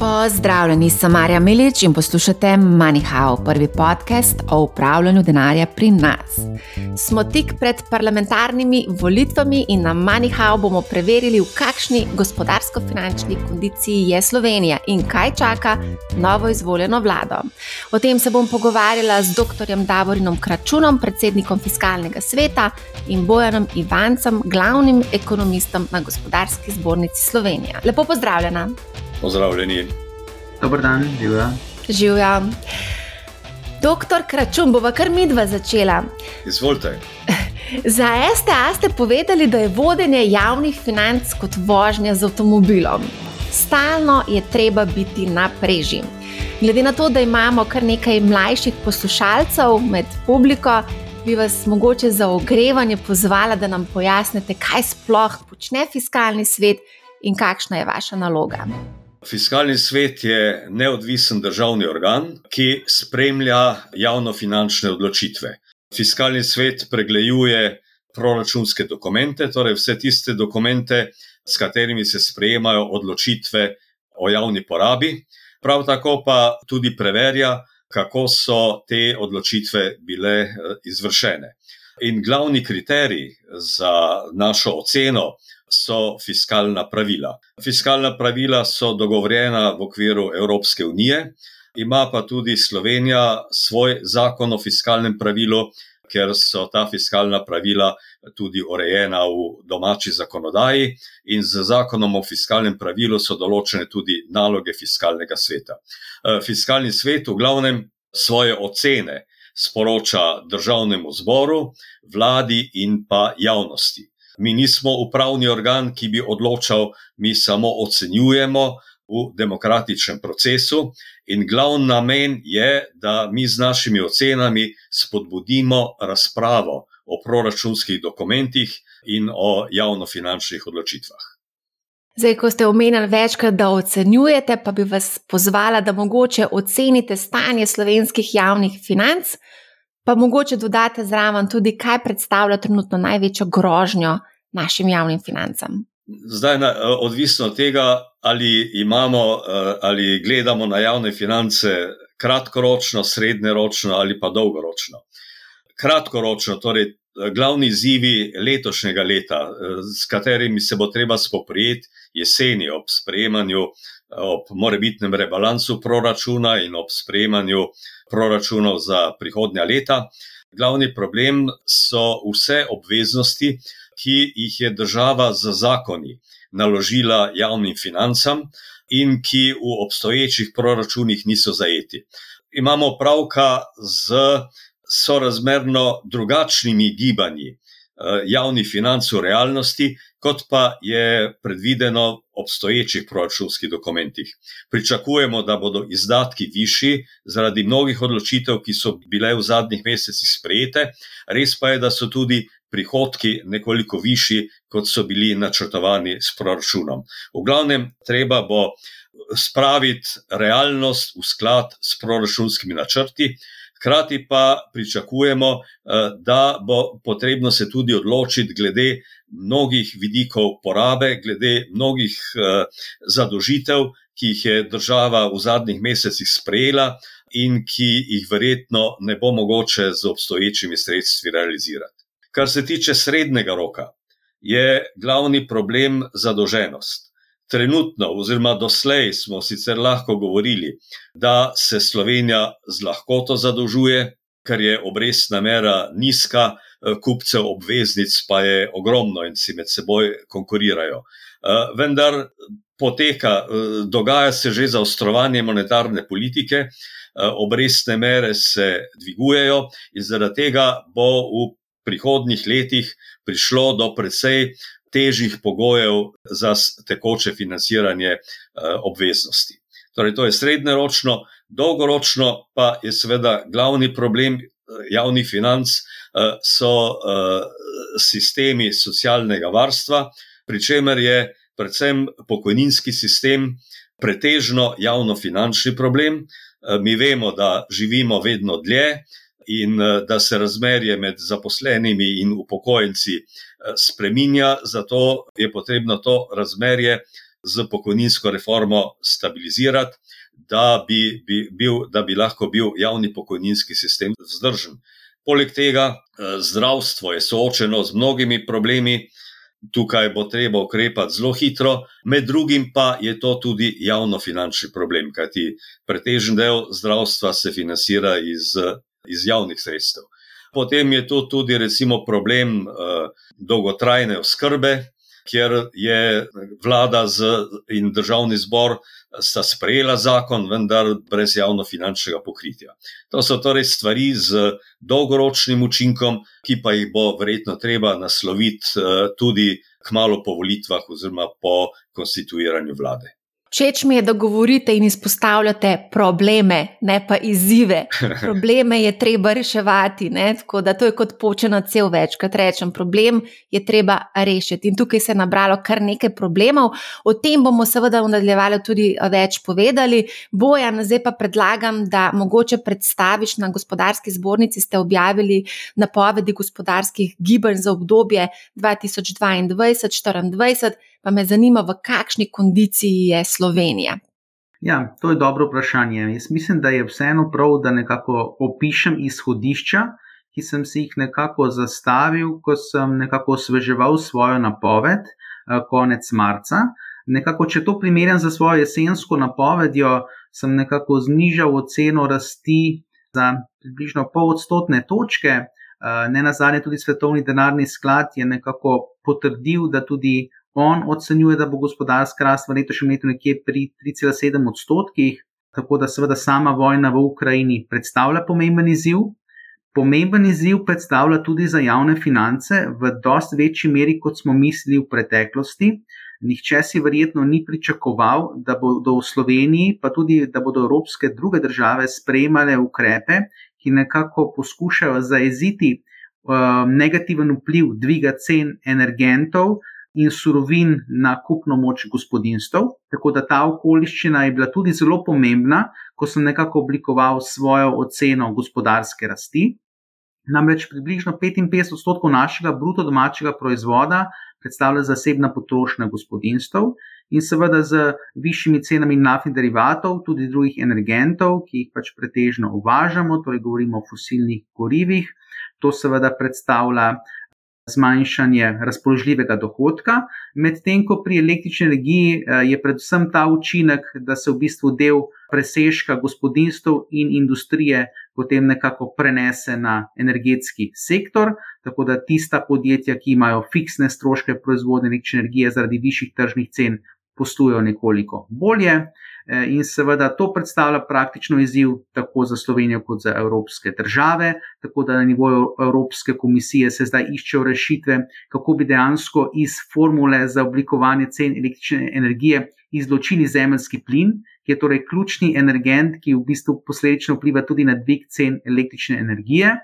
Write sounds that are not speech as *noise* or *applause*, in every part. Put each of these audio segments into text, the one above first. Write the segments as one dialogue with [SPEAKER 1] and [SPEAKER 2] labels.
[SPEAKER 1] Pozdravljeni, sem Marja Milič in poslušate MoneyHow, prvi podcast o upravljanju denarja pri nas. Smo tik pred parlamentarnimi volitvami in na MoneyHow bomo preverili, v kakšni gospodarsko-finančni kondiciji je Slovenija in kaj čaka novo izvoljeno vlado. O tem se bom pogovarjala z dr. Davorinom Kračunom, predsednikom fiskalnega sveta in Bojanom Ivancem, glavnim ekonomistom na Gospodarski zbornici Slovenije. Lepo pozdravljena.
[SPEAKER 2] Pozdravljeni.
[SPEAKER 3] Dober dan, živijo.
[SPEAKER 1] Živijo. Doktor Kračun, bova kar midva začela.
[SPEAKER 2] Izvolite. *laughs*
[SPEAKER 1] Za STA ste povedali, da je vodenje javnih financ kot vožnja z avtomobilom. Stalno je treba biti na preži. Glede na to, da imamo kar nekaj mlajših poslušalcev med publiko, bi vas mogoče za ogrevanje pozvala, da nam pojasnite, kaj sploh počne fiskalni svet in kakšna je vaša naloga.
[SPEAKER 2] Fiskalni svet je neodvisen državni organ, ki spremlja javno-finančne odločitve. Fiskalni svet pregleduje proračunske dokumente, torej vse tiste dokumente, s katerimi se sprejemajo odločitve o javni porabi, prav tako pa tudi preverja, kako so te odločitve bile eh, izvršene. In glavni kriterij za našo oceno so fiskalna pravila. Fiskalna pravila so dogovorjena v okviru Evropske unije, ima pa tudi Slovenija svoj zakon o fiskalnem pravilu, ker so ta fiskalna pravila tudi urejena v domači zakonodaji, in z zakonom o fiskalnem pravilu so določene tudi naloge fiskalnega sveta. Eh, fiskalni svet v glavnem svoje ocene sporoča državnemu zboru, vladi in pa javnosti mi nismo upravni organ, ki bi odločal, mi samo ocenjujemo v demokratičnem procesu. In glavni namen je, da mi z našimi ocenami spodbudimo razpravo o proračunskih dokumentih in o javnofinančnih odločitvah.
[SPEAKER 1] Zdaj, ko ste omenili večkrat, da ocenjujete, pa bi vas pozvala, da mogoče ocenite stanje slovenskih javnih financ, pa mogoče dodate zraven tudi, kaj predstavlja trenutno največjo grožnjo našim javnim financam?
[SPEAKER 2] Zdaj, na, odvisno od tega, ali imamo eh, ali gledamo na javne finance kratkoročno, srednjeročno ali pa dolgoročno. Kratkoročno, torej glavni izzivi letošnjega leta, eh, s katerimi se bo treba spoprijeti jeseni ob sprejemanju, ob morebitnem rebalansu proračuna in ob sprejemanju proračunov za prihodnja leta. Glavni problem so vse obveznosti, ki jih je država z zakoni naložila javnim financam in ki v obstoječih proračunih niso zajeti. Imamo pravka z sorazmerno drugačnimi gibanji eh, javnih financ v realnosti, kot pa je predvideno v obstoječih proračunskih dokumentih. Pričakujemo, da bodo izdatki višji zaradi mnogih odločitev, ki so bile v zadnjih mesecih sprejete, res pa je, da so tudi prihodki nekoliko višji, kot so bili načrtovani s proračunom. V glavnem, treba bo spraviti realnost v sklad s proračunskimi načrti. Hkrati pa pričakujemo, eh, da bo potrebno se tudi odločiti glede mnogih vidikov porabe, glede mnogih eh, zadožitev, ki jih je država v zadnjih mesecih sprejela in ki jih verjetno ne bo mogoče z obstoječimi sredstvi realizirati. Kar se tiče srednjega roka, je glavni problem zadolženost. Trenutno, oziroma doslej, smo sicer lahko govorili, da se Slovenija z lahkoto zadolžuje, ker je obrestna mera nizka, eh, kupcev obveznic pa je ogromno in si med seboj konkurirajo. Eh, vendar poteka, eh, dogaja se že zaostrovanje monetarne politike, obrestne mere se dvigujejo in zaradi tega bo v prihodnjih letih prišlo do precej težjih pogojev za tekoče financiranje eh, obveznosti. Torej, to je srednjeročno, dolgoročno pa je seveda glavni problem eh, javnih financ, eh, so sistemi socialnega varstva, pri čemer je predvsem pokojninski sistem pretežno javnofinančni problem. Mi vemo, da živimo vedno dlje, in eh, da se razmerje med zaposlenimi in upokojenci eh, spreminja, zato je potrebno to razmerje z pokojninsko reformo stabilizirati, da bi, bi, bil, da bi lahko bil javni pokojninski sistem vzdržen. Poleg tega, eh, zdravstvo je soočeno z mnogimi problemi, tukaj bo treba ukrepati zelo hitro, med drugim pa je to tudi javno-finančni problem, kajti pretežen del zdravstva se financira iz, iz javnih sredstev. Potem je to tudi, recimo, problem uh, dolgotrajne oskrbe, kjer je vlada in državni zbor sta sprejela zakon, vendar brez javno-finančnega pokritja. To so torej stvari z dolgoročnim učinkom, ki pa jih bo verjetno treba nasloviti eh, tudi kmalo po volitvah oziroma po konstituiranju vlade.
[SPEAKER 1] Všeč mi je, da govorite in izpostavljate probleme, ne pa izzive. *laughs* Probleme je treba reševati, ne? tako da to je kot počeno cel večkrat rečem. Problem je treba rešiti. In tukaj se je nabralo kar nekaj problemov. O tem bomo seveda v nadaljevanju tudi več povedali. Bojan, zdaj pa predlagam, da mogoče predstaviš na gospodarski zbornici, ste objavili napovedi gospodarskih gibanj za obdobje 2022-2024 pa me zanima, v kakšni kondiciji je Slovenija.
[SPEAKER 3] Ja, to je dobro vprašanje. Jaz mislim, da je vseeno prav, da nekako opišem izhodišča, ki sem si jih nekako zastavil, ko sem nekako osveževal svojo napoved eh, konec marca. Nekako, če to primerjam za svojo jesensko napovedjo, sem nekako znižal oceno rasti za približno pol odstotne točke. Eh, ne na zadnje, tudi Svetovni denarni sklad je nekako potrdil, da tudi On ocenjuje, da bo gospodarska rast v letošnjem letu nekje pri 3,7 odstotkih, tako da seveda sama vojna v Ukrajini predstavlja pomemben izziv. Pomemben izziv predstavlja tudi za javne finance v dosti večji meri, kot smo mislili v preteklosti. Nihče si verjetno ni pričakoval, da bodo v Sloveniji, pa tudi da bodo evropske druge države sprejemale ukrepe, ki nekako poskušajo zaeziti uh, negativen vpliv dviga cen energentov in surovin na kupno moč gospodinstv. Tako da ta okoliščina je bila tudi zelo pomembna, ko sem nekako oblikoval svojo oceno gospodarske rasti. Namreč približno 55 odstotkov našega bruto domačega proizvoda predstavlja zasebna potrošnja gospodinstv in seveda z višjimi cenami naftnih derivatov, tudi drugih energentov, ki jih pač pretežno uvažamo, torej govorimo o fosilnih gorivih. To seveda predstavlja zmanjšanje razpoložljivega dohodka, medtem ko pri električni energiji eh, je predvsem ta učinek, da se v bistvu del presežka gospodinstv in industrije potem nekako prenese na energetski sektor, tako da tista podjetja, ki imajo fiksne stroške proizvodnje električne energije zaradi višjih tržnih cen, poslujejo nekoliko bolje. Eh, in seveda to predstavlja praktično izziv tako za Slovenijo, kot za evropske države. Tako da na nivoju Evropske komisije se zdaj iščejo rešitve, kako bi dejansko iz formule za oblikovanje cen električne energije izločili zemljski plin, ki je torej ključni energent, ki v bistvu posledično vpliva tudi na dvig cen električne energije.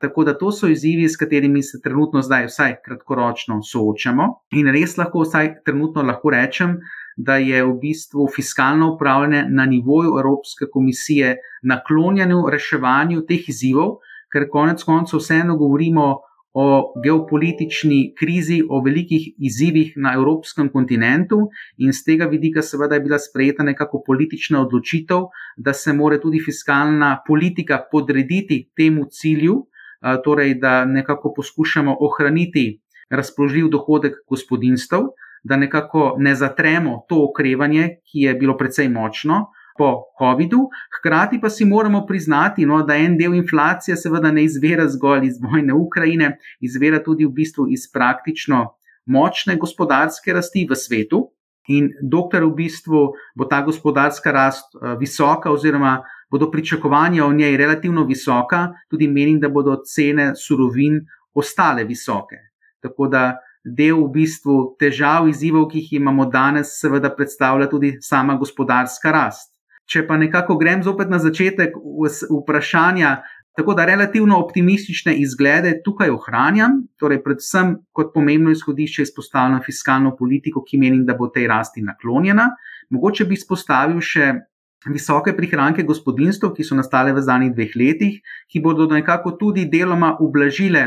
[SPEAKER 3] Tako da to so izzivi, s katerimi se trenutno zdaj, vsaj kratkoročno, soočamo. In res lahko, vsaj trenutno lahko rečem, da je v bistvu fiskalno upravljanje na nivoju Evropske komisije naklonjeno reševanju teh izzivov, ker konec koncev vseeno govorimo o geopolitični krizi, o velikih izzivih na evropskem kontinentu, in z tega vidika, seveda, je bila sprejeta nekako politična odločitev, da se mora tudi fiskalna politika podrediti temu cilju, torej da nekako poskušamo ohraniti razpoložljiv dohodek gospodinstv da nekako ne zatremo to okrevanje, ki je bilo precej močno po COVID-u. Hkrati pa si moramo priznati, no, da en del inflacije seveda ne izvira zgolj iz vojne Ukrajine, izvira tudi v bistvu iz praktično močne gospodarske rasti v svetu. In dokler v bistvu bo ta gospodarska rast uh, visoka, oziroma bodo pričakovanja o njej relativno visoka, tudi menim, da bodo cene surovin ostale visoke. Tako da del v bistvu težav, izzivov, ki jih imamo danes, seveda predstavlja tudi sama gospodarska rast. Če pa nekako grem zopet na začetek vprašanja, tako da relativno optimistične izglede tukaj ohranjam, torej predvsem kot pomembno izhodišče izpostavljam fiskalno politiko, ki menim, da bo tej rasti naklonjena. Mogoče bi izpostavil še visoke prihranke gospodinstv, ki so nastale v zadnjih dveh letih, ki bodo nekako tudi deloma ublažile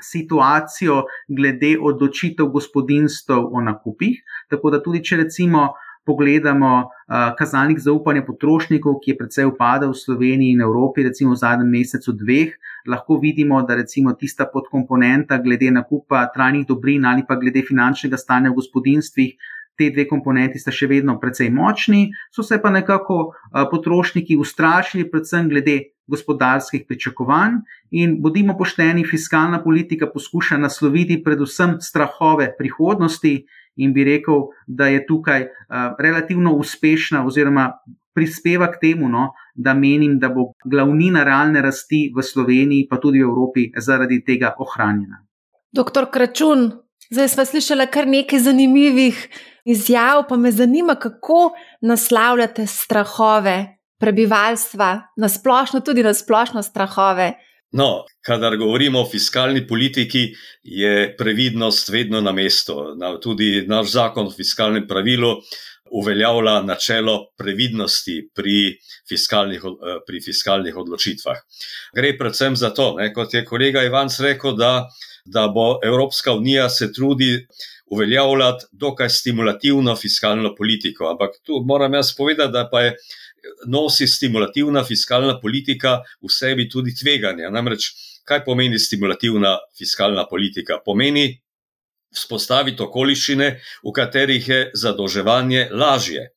[SPEAKER 3] situacijo glede odločitev gospodinstv o nakupih. Tako da tudi, če recimo pogledamo uh, kazalnik zaupanja potrošnikov, ki je precej upadal v Sloveniji in Evropi, recimo v zadnjem mesecu, dveh, lahko vidimo, da recimo tista podkomponenta glede nakupa trajnih dobrin ali pa glede finančnega stanja v gospodinstvih. Te dve komponenti sta še vedno precej močni, so se pa nekako uh, potrošniki ustrašili, predvsem glede gospodarskih pričakovanj. In bodimo pošteni, fiskalna politika poskuša nasloviti predvsem strahove prihodnosti, in bi rekel, da je tukaj uh, relativno uspešna, oziroma prispeva k temu, no, da menim, da bo glavnina realne rasti v Sloveniji, pa tudi v Evropi, zaradi tega ohranjena.
[SPEAKER 1] Doktor Kračun, zdaj smo slišali kar nekaj zanimivih izjav, pa me zanima, kako naslavljate strahove prebivalstva, na splošno tudi na splošno strahove.
[SPEAKER 2] No, kadar govorimo o fiskalni politiki, je previdnost vedno na mestu. Tudi naš zakon o fiskalnem pravilu uveljavlja načelo previdnosti pri fiskalnih, eh, pri fiskalnih odločitvah. Gre predvsem za to, ne, kot je kolega Ivan rekel, da, da bo Evropska unija se trudi uveljavljati dokaj stimulativno fiskalno politiko. Ampak tu moram jaz povedati, da pa je nosi stimulativna fiskalna politika v sebi tudi tveganja. Namreč, kaj pomeni stimulativna fiskalna politika? Pomeni vzpostaviti okoliščine, v katerih je zadolževanje lažje.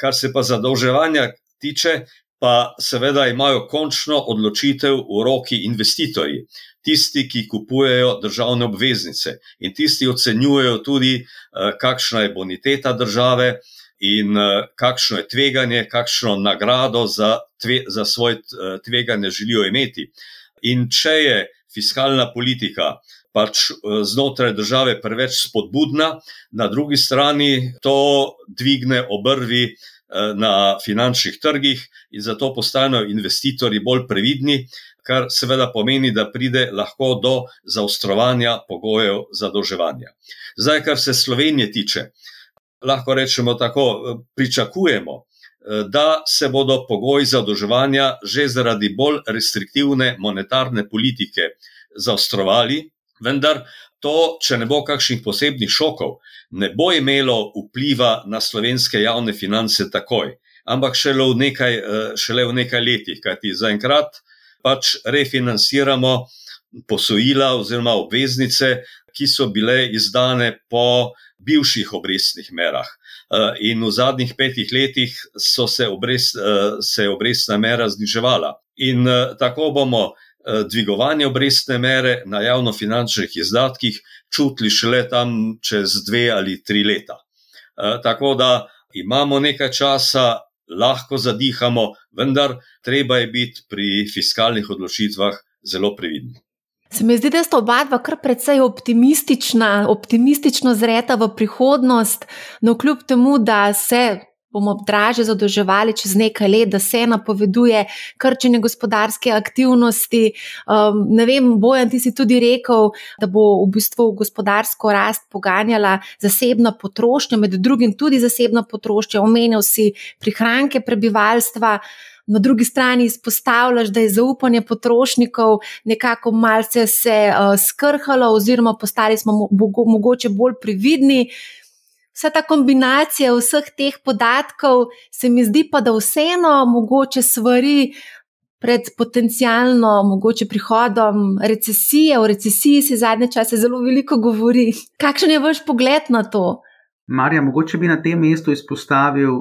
[SPEAKER 2] Kar se pa zadolževanja tiče, pa seveda imajo končno odločitev v roki investitorji, tisti, ki kupujejo državne obveznice in tisti ocenjujejo tudi, eh, kakšna je boniteta države, in uh, kakšno je tveganje, kakšno nagrado za, tve, za svoje uh, tveganje želijo imeti. In če je fiskalna politika pač znotraj države preveč spodbudna, na drugi strani to dvigne obrvi na finančnih trgih in zato postanejo investitorji bolj previdni. Kar seveda pomeni, da pride lahko do zaostrovanja pogojev zadolževanja. Zdaj, kar se Slovenije tiče, lahko rečemo tako, pričakujemo, da se bodo pogoji zadolževanja že zaradi bolj restriktivne monetarne politike zaostrovali, vendar to, če ne bo kakšnih posebnih šokov, ne bo imelo vpliva na slovenske javne finance takoj, ampak šele v nekaj, šele v nekaj letih, kajti zaenkrat pač refinanciramo posojila oziroma obveznice, ki so bile izdane po bivših obrestnih merah. Eh, in v zadnjih petih letih so se, obrest, eh, se obrestna mera zniževala. In eh, tako bomo dvigovanje obrestne mere na javnofinančnih izdatkih čutili šele tam čez dve ali tri leta. Tako da imamo nekaj časa, lahko zadihamo, vendar treba je biti pri fiskalnih odločitvah zelo previdni.
[SPEAKER 1] Se mi zdi, da sta oba dva kar precej optimistična, optimistično zreta v prihodnost, no kljub temu, da se bomo draže zadolževali čez nekaj let, da se napoveduje krčenje gospodarske aktivnosti. Um, ne vem, Bojan, ti si tudi rekel, da bo v bistvu gospodarsko rast poganjala zasebna potrošnja, med drugim tudi zasebna potrošnja, omenil si prihranke prebivalstva na drugi strani izpostavljaš, da je zaupanje potrošnikov nekako malce se uh, skrhalo, oziroma postali smo mo mogoče bolj previdni. Vsa ta kombinacija vseh teh podatkov se mi zdi pa, da vseeno mogoče svari. Pred potencijalno mogoče prihodom recesije, o recesiji se zadnje čase zelo veliko govori. Kakšen je vaš pogled na to?
[SPEAKER 3] Marja, mogoče bi na tem mestu izpostavil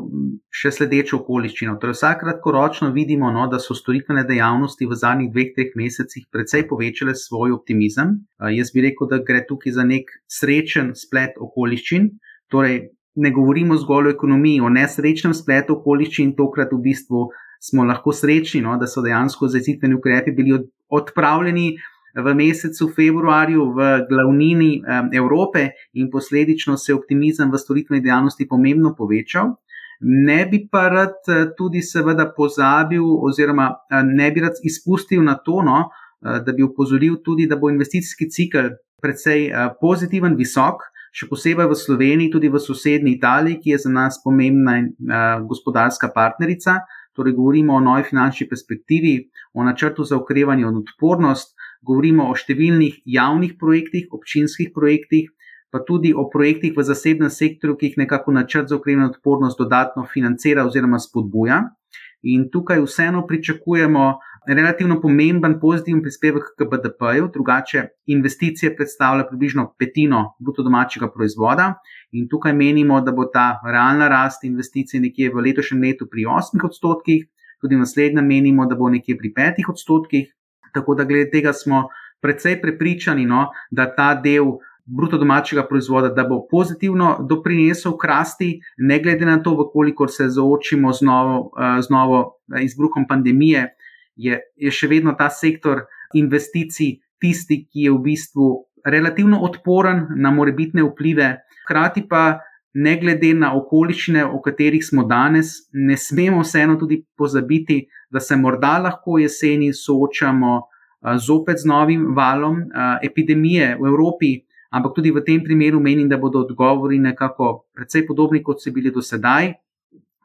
[SPEAKER 3] še sledečo okoliščino. Torej, vsak kratkoročno vidimo, no, da so storitvene dejavnosti v zadnjih dveh, treh mesecih precej povečale svoj optimizem. Jaz bi rekel, da gre tukaj za nek srečen splet okoliščin. Torej, ne govorimo zgolj o ekonomiji, o nesrečnem spletu okoliščin, tokrat v bistvu smo lahko srečni, no, da so dejansko zazitveni ukrepi bili odpravljeni v mesecu februarju v glavnini Evrope in posledično se optimizem v storitveni dejavnosti pomembno povečal. Ne bi pa rad eh, tudi, seveda, pozabil, oziroma eh, ne bi rad izpustil na to, no, eh, da bi upozoril tudi, da bo investicijski cikl precej pozitiven, visok, še posebej v Sloveniji, tudi v sosednji Italiji, ki je za nas pomembna gospodarska partnerica. Torej, govorimo o novi finančni perspektivi, o načrtu za okrevanje in odpornost, govorimo o številnih javnih projektih, občinskih projektih, pa tudi o projektih v zasebnem sektorju, ki jih nekako načrt za okrevanje odpornost dodatno financira oziroma spodbuja. In tukaj vseeno pričakujemo relativno pomemben pozitiven prispevek k BDP-ju, drugače investicije predstavlja približno petino bruto domačega proizvoda. In tukaj menimo, da bo ta realna rast investicij nekje v letošnjem letu pri 8 odstotkih, tudi naslednjem menimo, da bo nekje pri 5 odstotkih. Tako da glede tega smo precej prepričani, no, da ta del bruto domačega proizvoda, da bo pozitivno doprinesel k rasti, ne glede na to, koliko se zaočimo z novo, eh, z novo eh, izbruhom pandemije, je, je še vedno ta sektor investicij tisti, ki je v bistvu relativno odporen na morebitne vplive. Hkrati pa, ne glede na okoliščine, o katerih smo danes, ne smemo vseeno tudi pozabiti, da se morda lahko jeseni soočamo zopet z novim valom epidemije v Evropi ampak tudi v tem primeru menim, da bodo odgovori nekako precej podobni, kot so bili do sedaj.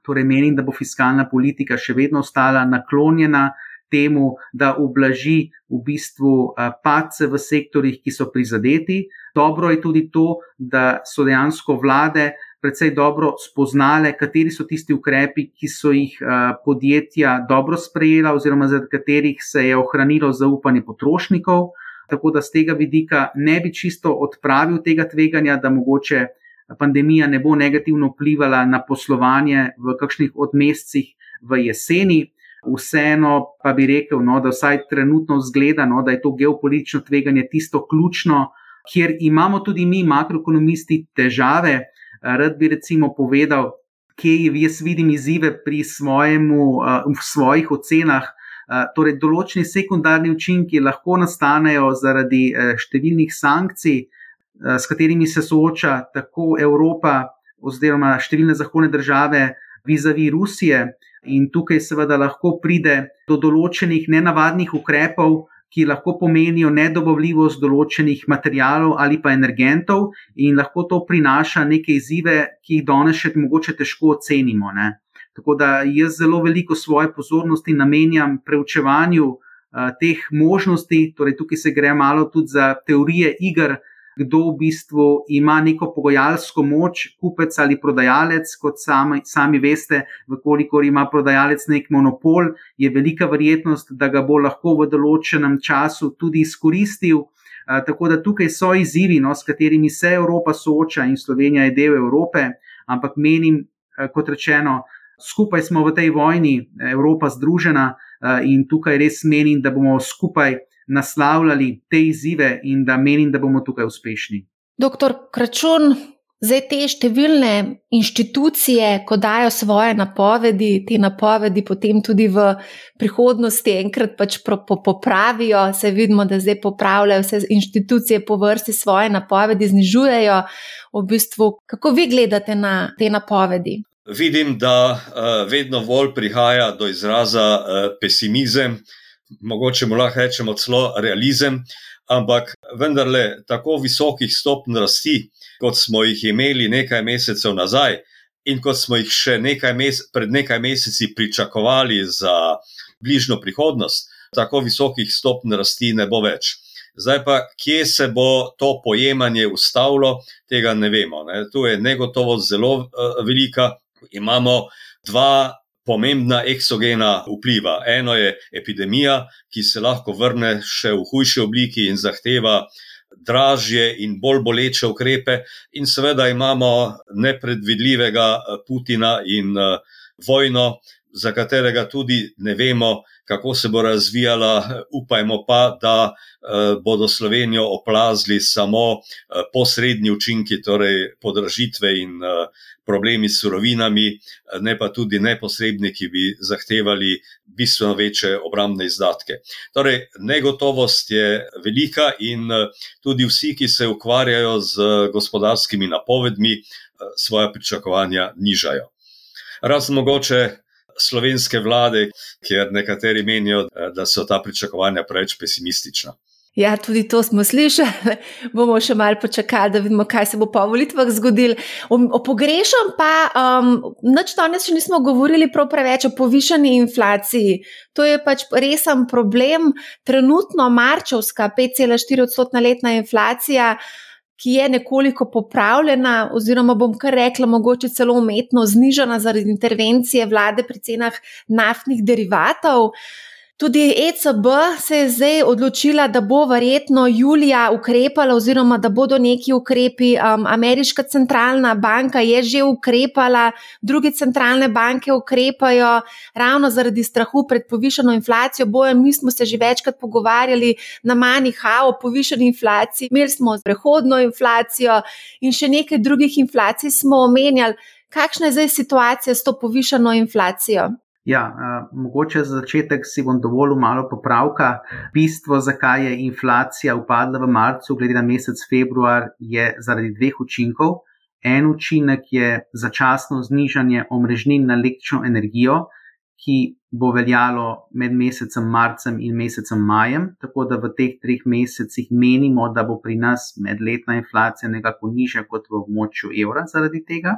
[SPEAKER 3] Torej, menim, da bo fiskalna politika še vedno ostala naklonjena temu, da ublaži v bistvu pace v sektorjih, ki so prizadeti. Dobro je tudi to, da so dejansko vlade precej dobro spoznale, kateri so tisti ukrepi, ki so jih podjetja dobro sprejela, oziroma zaradi katerih se je ohranilo zaupanje potrošnikov tako da z tega vidika ne bi čisto odpravil tega tveganja, da mogoče pandemija ne bo negativno vplivala na poslovanje v kakšnih od mesecih v jeseni. Vseeno pa bi rekel, no, da vsaj trenutno zgleda, no, da je to geopolitično tveganje tisto ključno, kjer imamo tudi mi, makroekonomisti, težave. Rad bi recimo povedal, kje jaz vidim izzive pri svojemu, v svojih ocenah torej, določeni sekundarni učinki lahko nastanejo zaradi številnih sankcij, s katerimi se sooča tako Evropa, oziroma številne zahodne države, vizavi Rusije, in tukaj seveda lahko pride do določenih nenavadnih ukrepov. Ki lahko pomenijo nedobavljivost določenih materijalov ali pa energentov, in lahko to prinaša neke izzive, ki jih danes še mogoče težko ocenimo. Ne. Tako da jaz zelo veliko svoje pozornosti namenjam preučevanju uh, teh možnosti, torej tukaj se gre malo tudi za teorije igr, kdo v bistvu ima neko pogojalsko moč, kupec ali prodajalec. Kot sami, sami veste, vkolikor ima prodajalec nek monopol, je velika verjetnost, da ga bo lahko v določenem času tudi izkoristil. Tako da tukaj so izzivi, no, s katerimi se Evropa sooča in Slovenija je del Evrope, ampak menim, kot rečeno, skupaj smo v tej vojni, Evropa združena in tukaj res menim, da bomo skupaj naslavljali te izzive in da menim, da bomo tukaj uspešni.
[SPEAKER 1] Doktor Kračun, zdaj te številne inštitucije, ko dajo svoje napovedi, te napovedi potem tudi v prihodnosti enkrat pač popravijo, se vidimo, da zdaj popravljajo vse inštitucije po vrsti svoje napovedi, znižujejo. V bistvu, kako vi gledate na te napovedi?
[SPEAKER 2] Vidim, da uh, vedno bolj prihaja do izraza uh, pesimizem, mogoče mu lahko rečemo celo realizem, ampak vendarle tako visokih stopnj rasti, kot smo jih imeli nekaj mesecev nazaj in kot smo jih še nekaj pred nekaj meseci pričakovali za bližnjo prihodnost, tako visokih stopnj rasti ne bo več. Zdaj pa, kje se bo to pojemanje ustavilo, tega ne vemo. Ne. Tu je negotovost zelo uh, velika, imamo dva pomembna eksogena vpliva. Eno je epidemija, ki se lahko vrne še v hujši obliki in zahteva dražje in bolj boleče ukrepe, in seveda imamo nepredvidljivega Putina in uh, vojno, za katerega tudi ne vemo, kako se bo razvijala. Upajmo pa, da uh, bodo Slovenijo oplazili samo posrednji učinki, torej podražitve in problemi s surovinami, ne pa tudi neposredni, ki bi zahtevali bistveno večje obrambne izdatke. Torej, negotovost je velika in tudi vsi, ki se ukvarjajo z gospodarskimi napovedmi, svoje pričakovanja nižajo. Razen mogoče slovenske vlade, kjer nekateri menijo, da so ta pričakovanja preveč pesimistična.
[SPEAKER 1] Ja, tudi to smo slišali. Bomo še malo počakali, da vidimo, kaj se bo po volitvah zgodilo. O, o pogrešam pa, um, noč danes še nismo govorili prav preveč o povišeni inflaciji. To je pač resen problem. Trenutno marčovska 5,4 odstotna letna inflacija. Ki je nekoliko popravljena, oziroma bom kar rekla, mogoče celo umetno znižana zaradi intervencije vlade pri cenah naftnih derivatov. Tudi ECB se je zdaj odločila, da bo verjetno julija ukrepala, oziroma da bodo neki ukrepi. Um, Ameriška centralna banka je že ukrepala, druge centralne banke ukrepajo ravno zaradi strahu pred povišeno inflacijo. Bojem, mi smo se že večkrat pogovarjali na Maniha o povišeni inflaciji, imeli smo prehodno inflacijo in še nekaj drugih inflacij smo omenjali. Kakšna je zdaj situacija s to povišeno inflacijo?
[SPEAKER 3] Ja, uh, mogoče za začetek si bom dovolil malo popravka. Bistvo, zakaj je inflacija upadla v marcu, glede na mesec februar, je zaradi dveh učinkov. En učinek je začasno znižanje omrežnin na električno energijo, ki bo veljalo med mesecem marcem in mesecem majem. Tako da v teh treh mesecih menimo, da bo pri nas medletna inflacija nekako nižja kot v območju evra zaradi tega.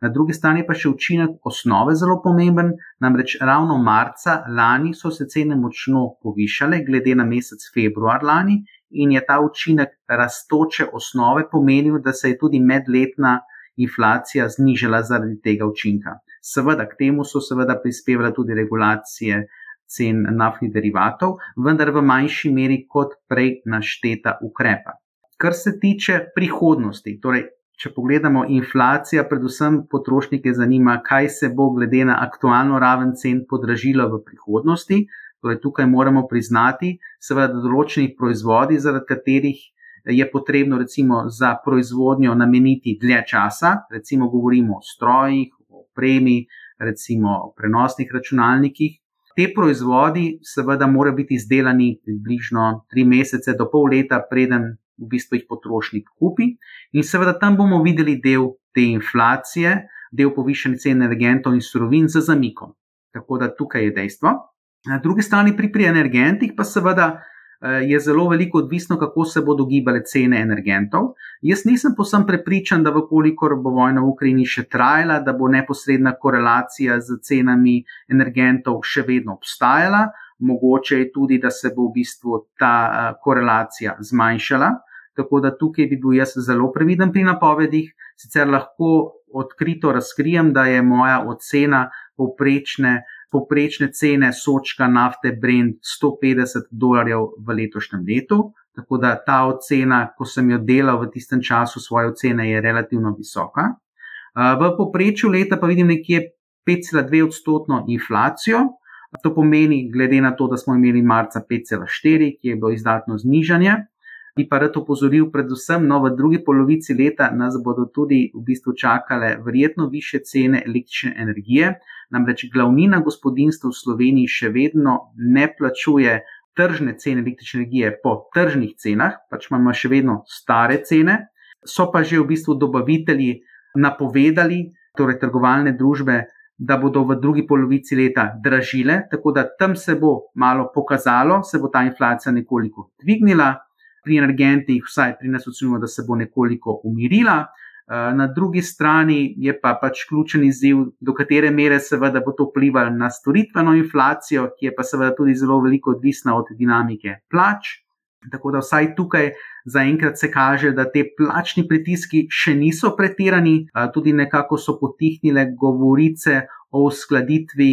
[SPEAKER 3] Na drugi strani pa še učinek osnove zelo pomemben, namreč ravno marca lani so se cene močno povišale, glede na mesec februar lani, in je ta učinek rastoče osnove pomenil, da se je tudi medletna inflacija znižala zaradi tega učinka. Seveda, k temu so seveda prispevale tudi regulacije cen naftnih derivatov, vendar v manjši meri kot prej našteta ukrepa. Kar se tiče prihodnosti, torej če pogledamo inflacijo, predvsem potrošnike zanima, kaj se bo glede na aktualno raven cen podražilo v prihodnosti. Torej, tukaj moramo priznati, seveda, da določeni proizvodi, zaradi katerih je potrebno recimo za proizvodnjo nameniti dlje časa, recimo govorimo o strojih, o opremi, recimo o prenosnih računalnikih. Te proizvodi, seveda, morajo biti izdelani približno tri mesece do pol leta, preden v bistvu jih potrošnik kupi. In seveda tam bomo videli del te inflacije, del povišene cene energentov in surovin z zamikom. Tako da tukaj je dejstvo. Na drugi strani pri, pri energentih pa seveda eh, je zelo veliko odvisno, kako se bodo gibale cene energentov. Jaz nisem posem prepričan, da vkolikor bo vojna v Ukrajini še trajala, da bo neposredna korelacija z cenami energentov še vedno obstajala. Mogoče je tudi, da se bo v bistvu ta eh, korelacija zmanjšala. Tako da tukaj bi bil jaz zelo previden pri napovedih. Sicer lahko odkrito razkrijem, da je moja ocena povprečne, povprečne cene sočka nafte Brent 150 dolarjev v letošnjem letu. Tako da ta ocena, ko sem jo delal v tistem času, svoje ocene je relativno visoka. V povprečju leta pa vidim nekje 5,2 odstotno inflacijo. To pomeni, glede na to, da smo imeli marca 5,4, ki je bilo izdatno znižanje, bi pa rad opozoril, predvsem no, v drugi polovici leta nas bodo tudi v bistvu čakale verjetno više cene električne energije. Namreč glavnina gospodinstv v Sloveniji še vedno ne plačuje tržne cene električne energije po tržnih cenah, pač imamo še vedno stare cene, so pa že v bistvu dobavitelji napovedali, torej trgovalne družbe. Da bodo v drugi polovici leta dražile, tako da tam se bo malo pokazalo, se bo ta inflacija nekoliko dvignila, pri energentih, vsaj pri nas ocenjujemo, da se bo nekoliko umirila. Eh, na drugi strani je pa pač ključen izziv, do katere mere seveda bo to vplivalo na storitveno inflacijo, ki je pa seveda tudi zelo veliko odvisna od dinamike plač. Tako da vsaj tukaj zaenkrat se kaže, da te plačni pritiski še niso pretirani, eh, tudi nekako so potihnile govorice o uskladitvi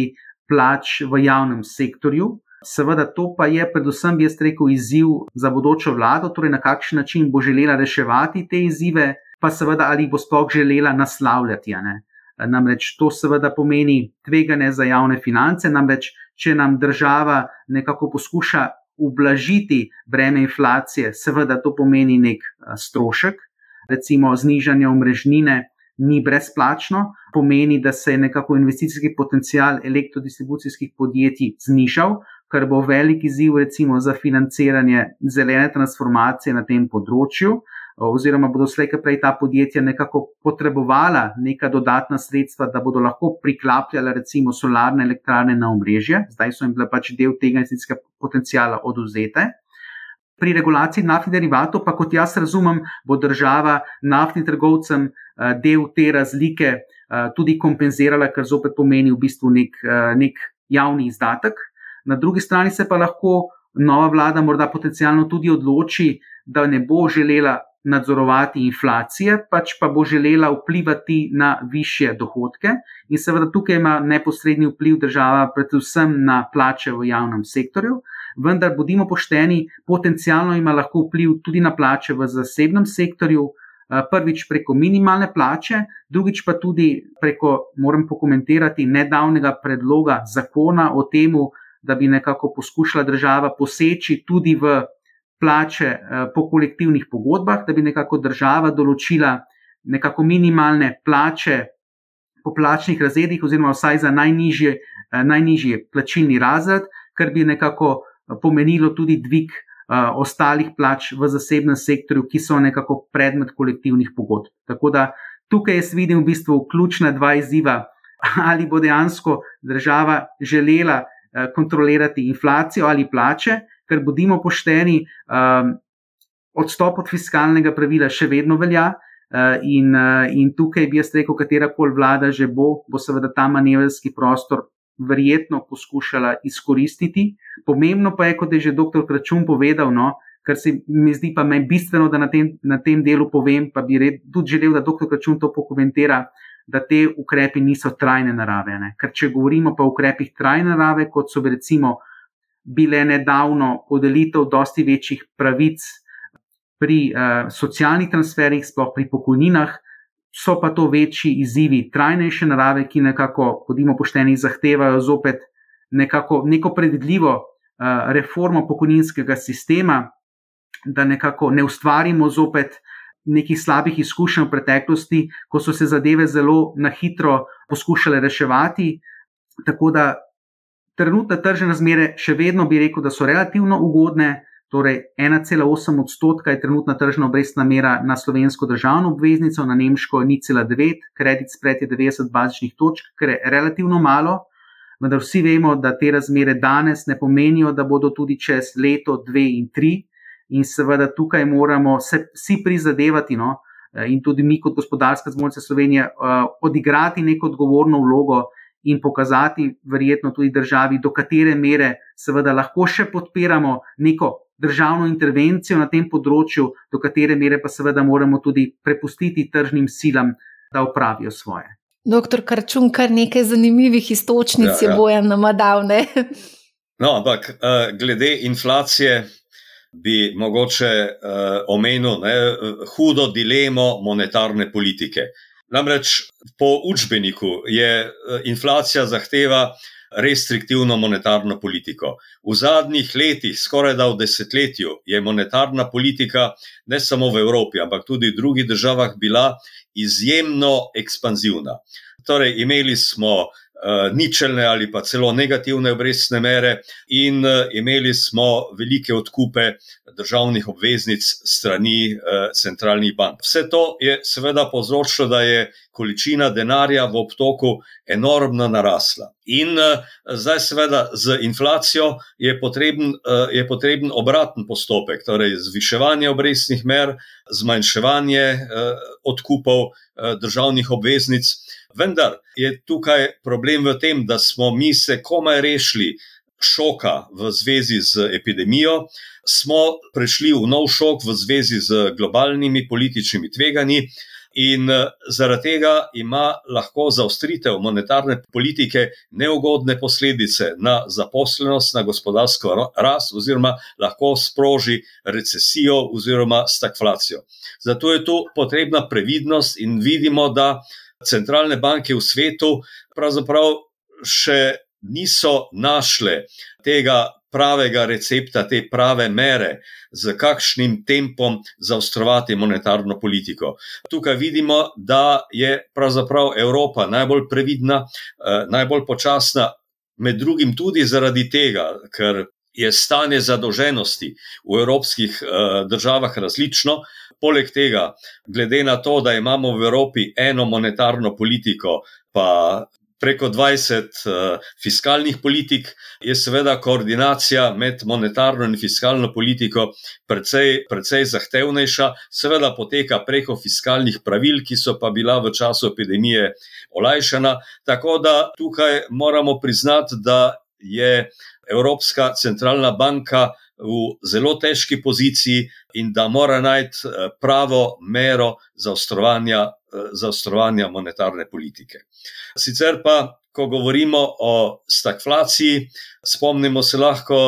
[SPEAKER 3] plač v javnem sektorju. Seveda, to pa je predvsem, bi jaz rekel, izziv za bodočo vlado, torej na kakšen način bo želela reševati te izzive, pa seveda ali jih bo sploh želela naslavljati. Namreč to seveda pomeni tvegane za javne finance, namreč če nam država nekako poskuša ublažiti breme inflacije, seveda to pomeni nek strošek, recimo znižanje omrežnine. Ni brezplačno, pomeni, da se je nekako investicijski potencial elektrodistribucijskih podjetij znižal, kar bo velik izziv, recimo, za financiranje zelene transformacije na tem področju, oziroma bodo slejka prej ta podjetja nekako potrebovala neka dodatna sredstva, da bodo lahko priklapljala, recimo, solarne elektrarne na omrežje, zdaj so jim bile pač del tega investicijskega potencijala oduzete. Pri regulaciji naftnih derivatov, pa kot jaz razumem, bo država naftnim trgovcem del te razlike tudi kompenzirala, kar zopet pomeni v bistvu nek, nek javni izdatek. Na drugi strani se pa lahko nova vlada morda potencialno tudi odloči, da ne bo želela nadzorovati inflacije, pač pa bo želela vplivati na više dohodke. In seveda tukaj ima neposredni vpliv država, predvsem na plače v javnem sektorju. Vendar, bodimo pošteni, potencialno ima lahko vpliv tudi na plače v zasebnem sektorju, eh, prvič preko minimalne plače, drugič pa tudi preko, moram pokomentirati, nedavnega predloga zakona o tem, da bi nekako poskušala država poseči tudi v plače eh, po kolektivnih pogodbah, da bi nekako država določila nekako minimalne plače po plačnih razredih, oziroma vsaj za najnižji, eh, najnižji plačilni razred, kar bi nekako eh, pomenilo tudi dvig ostalih plač v zasebnem sektorju, ki so nekako predmet kolektivnih pogodb. Tako da tukaj jaz vidim v bistvu ključna dva izziva, *laughs* ali bo dejansko država želela kontrolirati inflacijo ali plače, ker bodimo pošteni, um, odstop od fiskalnega pravila še vedno velja. Uh, in, uh, in tukaj bi jaz rekel, katera koli vlada že bo, bo seveda ta manevrski prostor verjetno poskušala izkoristiti. Pomembno pa je, kot je že dr. Kračun povedal, no, kar se mi zdi pa meni bistveno, da na tem, na tem delu povem, pa bi red, tudi želel, da dr. Kračun to pokomentira, da te ukrepi niso trajne narave. Ne. Ker če govorimo pa o ukrepih trajne narave, kot so recimo bile nedavno podelitev dosti večjih pravic pri uh, socialnih transferih, sploh pri pokojninah, so pa to večji izzivi trajnejše narave, ki nekako, podimo pošteni, zahtevajo zopet nekako, neko predvidljivo uh, reformo pokojninskega sistema, da nekako ne ustvarimo zopet nekih slabih izkušenj v preteklosti, ko so se zadeve zelo na hitro poskušale reševati. Tako da Trenutne tržne razmere še vedno bi rekel, da so relativno ugodne, torej 1,8 odstotka je trenutna tržna obrestna mera na slovensko državno obveznico, na nemško 0,9, kredit spred je 90 bazičnih točk, kar je relativno malo, vendar vsi vemo, da te razmere danes ne pomenijo, da bodo tudi čez leto, dve in tri. In seveda tukaj moramo se vsi prizadevati, no, in tudi mi, kot gospodarska zmožnica Slovenije, odigrati neko odgovorno vlogo in pokazati, verjetno tudi državi, do katere mere seveda lahko še podpiramo neko državno intervencijo na tem področju, do katere mere pa seveda moramo tudi prepustiti tržnim silam, da upravijo svoje.
[SPEAKER 1] Doktor Karčun, kar nekaj zanimivih istočnic ja, ja. je bojem nama dal. *laughs*
[SPEAKER 2] No, ampak uh, glede inflacije. Bi mogoče uh, omenil ne, hudo dilemo monetarne politike. Namreč po učbeniku je eh, inflacija zahteva restriktivno monetarno politiko. V zadnjih letih, skoraj da v desetletju, je monetarna politika ne samo v Evropi, ampak tudi v drugih državah bila izjemno ekspanzivna. Torej, imeli smo uh, ničelne ali pa celo negativne obrestne mere, in uh, imeli smo velike odkupe državnih obveznic strani uh, centralnih bank. Vse to je seveda povzročilo, da je količina denarja v obtoku enormno narasla. In zdaj, seveda, z inflacijo je potreben, je potreben obraten postopek, torej zviševanje obrestnih mer, zmanjševanje odkupov državnih obveznic. Vendar je tukaj problem v tem, da smo mi se komaj rešili šoka v zvezi z epidemijo, smo prišli v nov šok v zvezi z globalnimi političnimi tveganji. In zaradi tega ima lahko zaostritev monetarne politike neugodne posledice na zaposlenost, na gospodarsko rast, oziroma lahko sproži recesijo oziroma stagflacijo. Zato je tu potrebna previdnost, in vidimo, da centralne banke v svetu pravzaprav še niso našle tega pravega recepta, te prave mere, z kakšnim tempom zaostrovati monetarno politiko. Tukaj vidimo, da je pravzaprav Evropa najbolj previdna, eh, najbolj počasna, med drugim tudi zaradi tega, ker je stanje zadolženosti v evropskih eh, državah različno. Poleg tega, glede na to, da imamo v Evropi eno monetarno politiko, pa preko 20 uh, fiskalnih politik, je seveda koordinacija med monetarno in fiskalno politiko precej, precej zahtevnejša. Seveda poteka preko fiskalnih pravil, ki so pa bila v času epidemije olajšana. Tako da tukaj moramo priznati, da je Evropska centralna banka v zelo težki poziciji in da mora najti eh, pravo mero zaostrovanja, eh, zaostrovanja monetarne politike. Sicer pa, ko govorimo o stagflaciji, spomnimo se lahko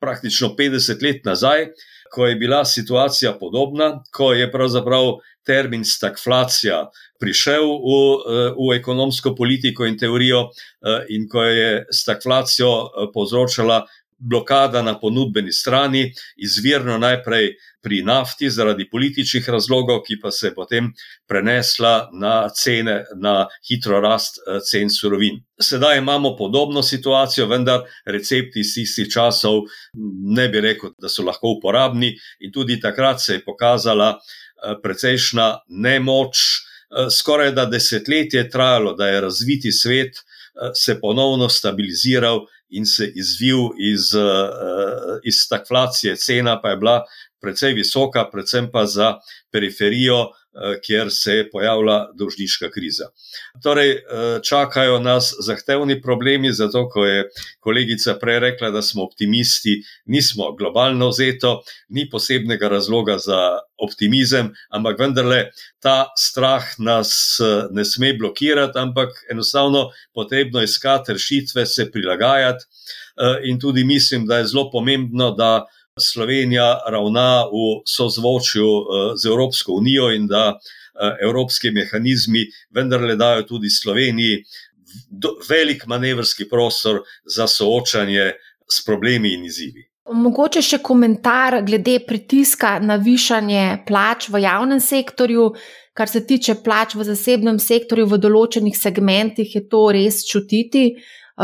[SPEAKER 2] praktično 50 let nazaj, ko je bila situacija podobna, ko je pravzaprav termin stagflacija prišel v, eh, v ekonomsko politiko in teorijo, in ko je stagflacijo povzročala blokada na ponudbeni strani, izvirno najprej pri nafti zaradi političnih razlogov, ki pa se je potem prenesla na cene, na hitro rast eh, cen surovin. Sedaj imamo podobno situacijo, vendar recepti iz tistih časov ne bi rekel, da so lahko uporabni, in tudi takrat se je pokazala eh, precejšna nemoč. Eh, skoraj da desetletje je trajalo, da je razviti svet se ponovno stabiliziral in se izvil iz, uh, iz stagflacije, cena pa je bila precej visoka, predvsem pa za periferijo, kjer se je pojavila dolžniška kriza. Torej, uh, čakajo nas zahtevni problemi, zato ko je kolegica prej rekla, da smo optimisti, nismo globalno vzeto, ni posebnega razloga za optimizem, ampak vendarle ta strah nas ne sme blokirati, ampak enostavno potrebno iskati rešitve, se prilagajati. In tudi mislim, da je zelo pomembno, da Slovenija ravna v sozvočju z Evropsko unijo in da evropski mehanizmi vendarle dajo tudi Sloveniji velik manevrski prostor za soočanje s problemi in izzivi.
[SPEAKER 1] Mogoče še komentar glede pritiska na višanje plač v javnem sektorju. Kar se tiče plač v zasebnem sektorju, v določenih segmentih je to res čutiti,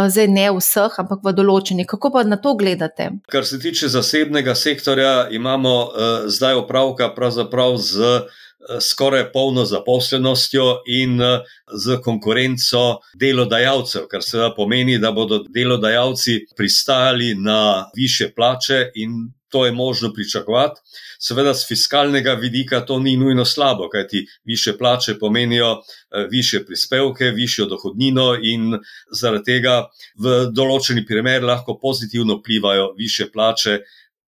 [SPEAKER 1] zdaj ne vseh, ampak v določenih. Kako pa na to gledate?
[SPEAKER 2] Kar se tiče zasebnega sektorja, imamo uh, zdaj opravka pravzaprav z uh, skoraj polno zaposlenostjo in eh, z konkurenco delodajalcev, kar seveda pomeni, da bodo delodajalci pristajali na više plače in to je možno pričakovati. Seveda, z fiskalnega vidika to ni nujno slabo, kajti više plače pomenijo eh, više prispevke, višjo dohodnino in zaradi tega v določeni primer lahko pozitivno vplivajo više plače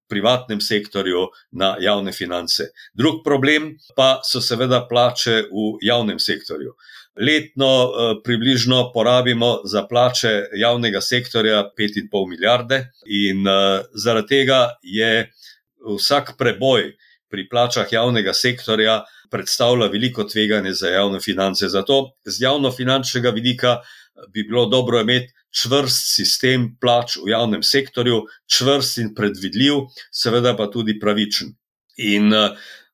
[SPEAKER 2] privatnem sektorju na javne finance. Drug problem pa so seveda plače v javnem sektorju. Letno eh, približno porabimo za plače javnega sektorja 5,5 milijarde, in eh, zaradi tega je vsak preboj pri plačah javnega sektorja predstavlja veliko tveganje za javne finance. Zato z javno-finančnega vidika bi bilo dobro imeti čvrst sistem plač v javnem sektorju, čvrst in predvidljiv, seveda pa tudi pravičen. In eh,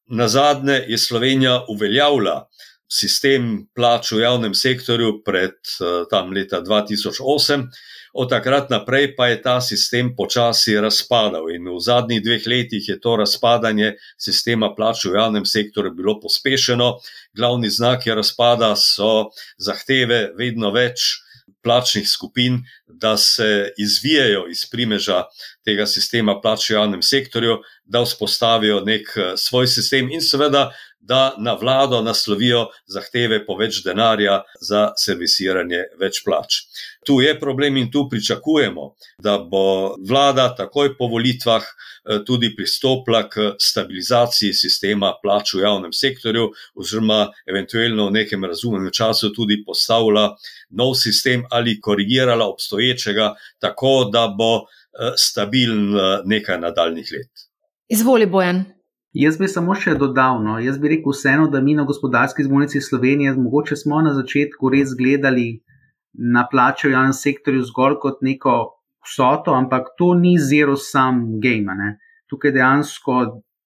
[SPEAKER 2] na zadnje je Slovenija uveljavila sistem plač v javnem sektorju pred eh, tam leta 2008. Od takrat naprej pa je ta sistem počasi razpadal, in v zadnjih dveh letih je to razpadanje sistema plač v javnem sektorju bilo pospešeno. Glavni znaki razpada so zahteve vedno več plačnih skupin, da se izvijajo iz primeža tega sistema plač v javnem sektorju, da vzpostavijo nek eh, svoj sistem in seveda, da na vlado naslovijo zahteve po več denarja za servisiranje več plač. Tu je problem in tu pričakujemo, da bo vlada takoj po volitvah eh, tudi pristopila k stabilizaciji sistema plač v javnem sektorju, oziroma eventualno v nekem razumnem času tudi postavila nov sistem ali korigirala obstoječega, tako da bo eh, stabilen eh, nekaj nadaljnih let.
[SPEAKER 1] Izvoli, Bojan.
[SPEAKER 3] Jaz bi samo še dodal, no, jaz bi rekel vseeno, da mi na gospodarski zbornici Slovenije, mogoče smo na začetku res gledali na plače v javnem sektorju zgolj kot neko vsoto, ampak to ni zero sum game. Ne. Tukaj dejansko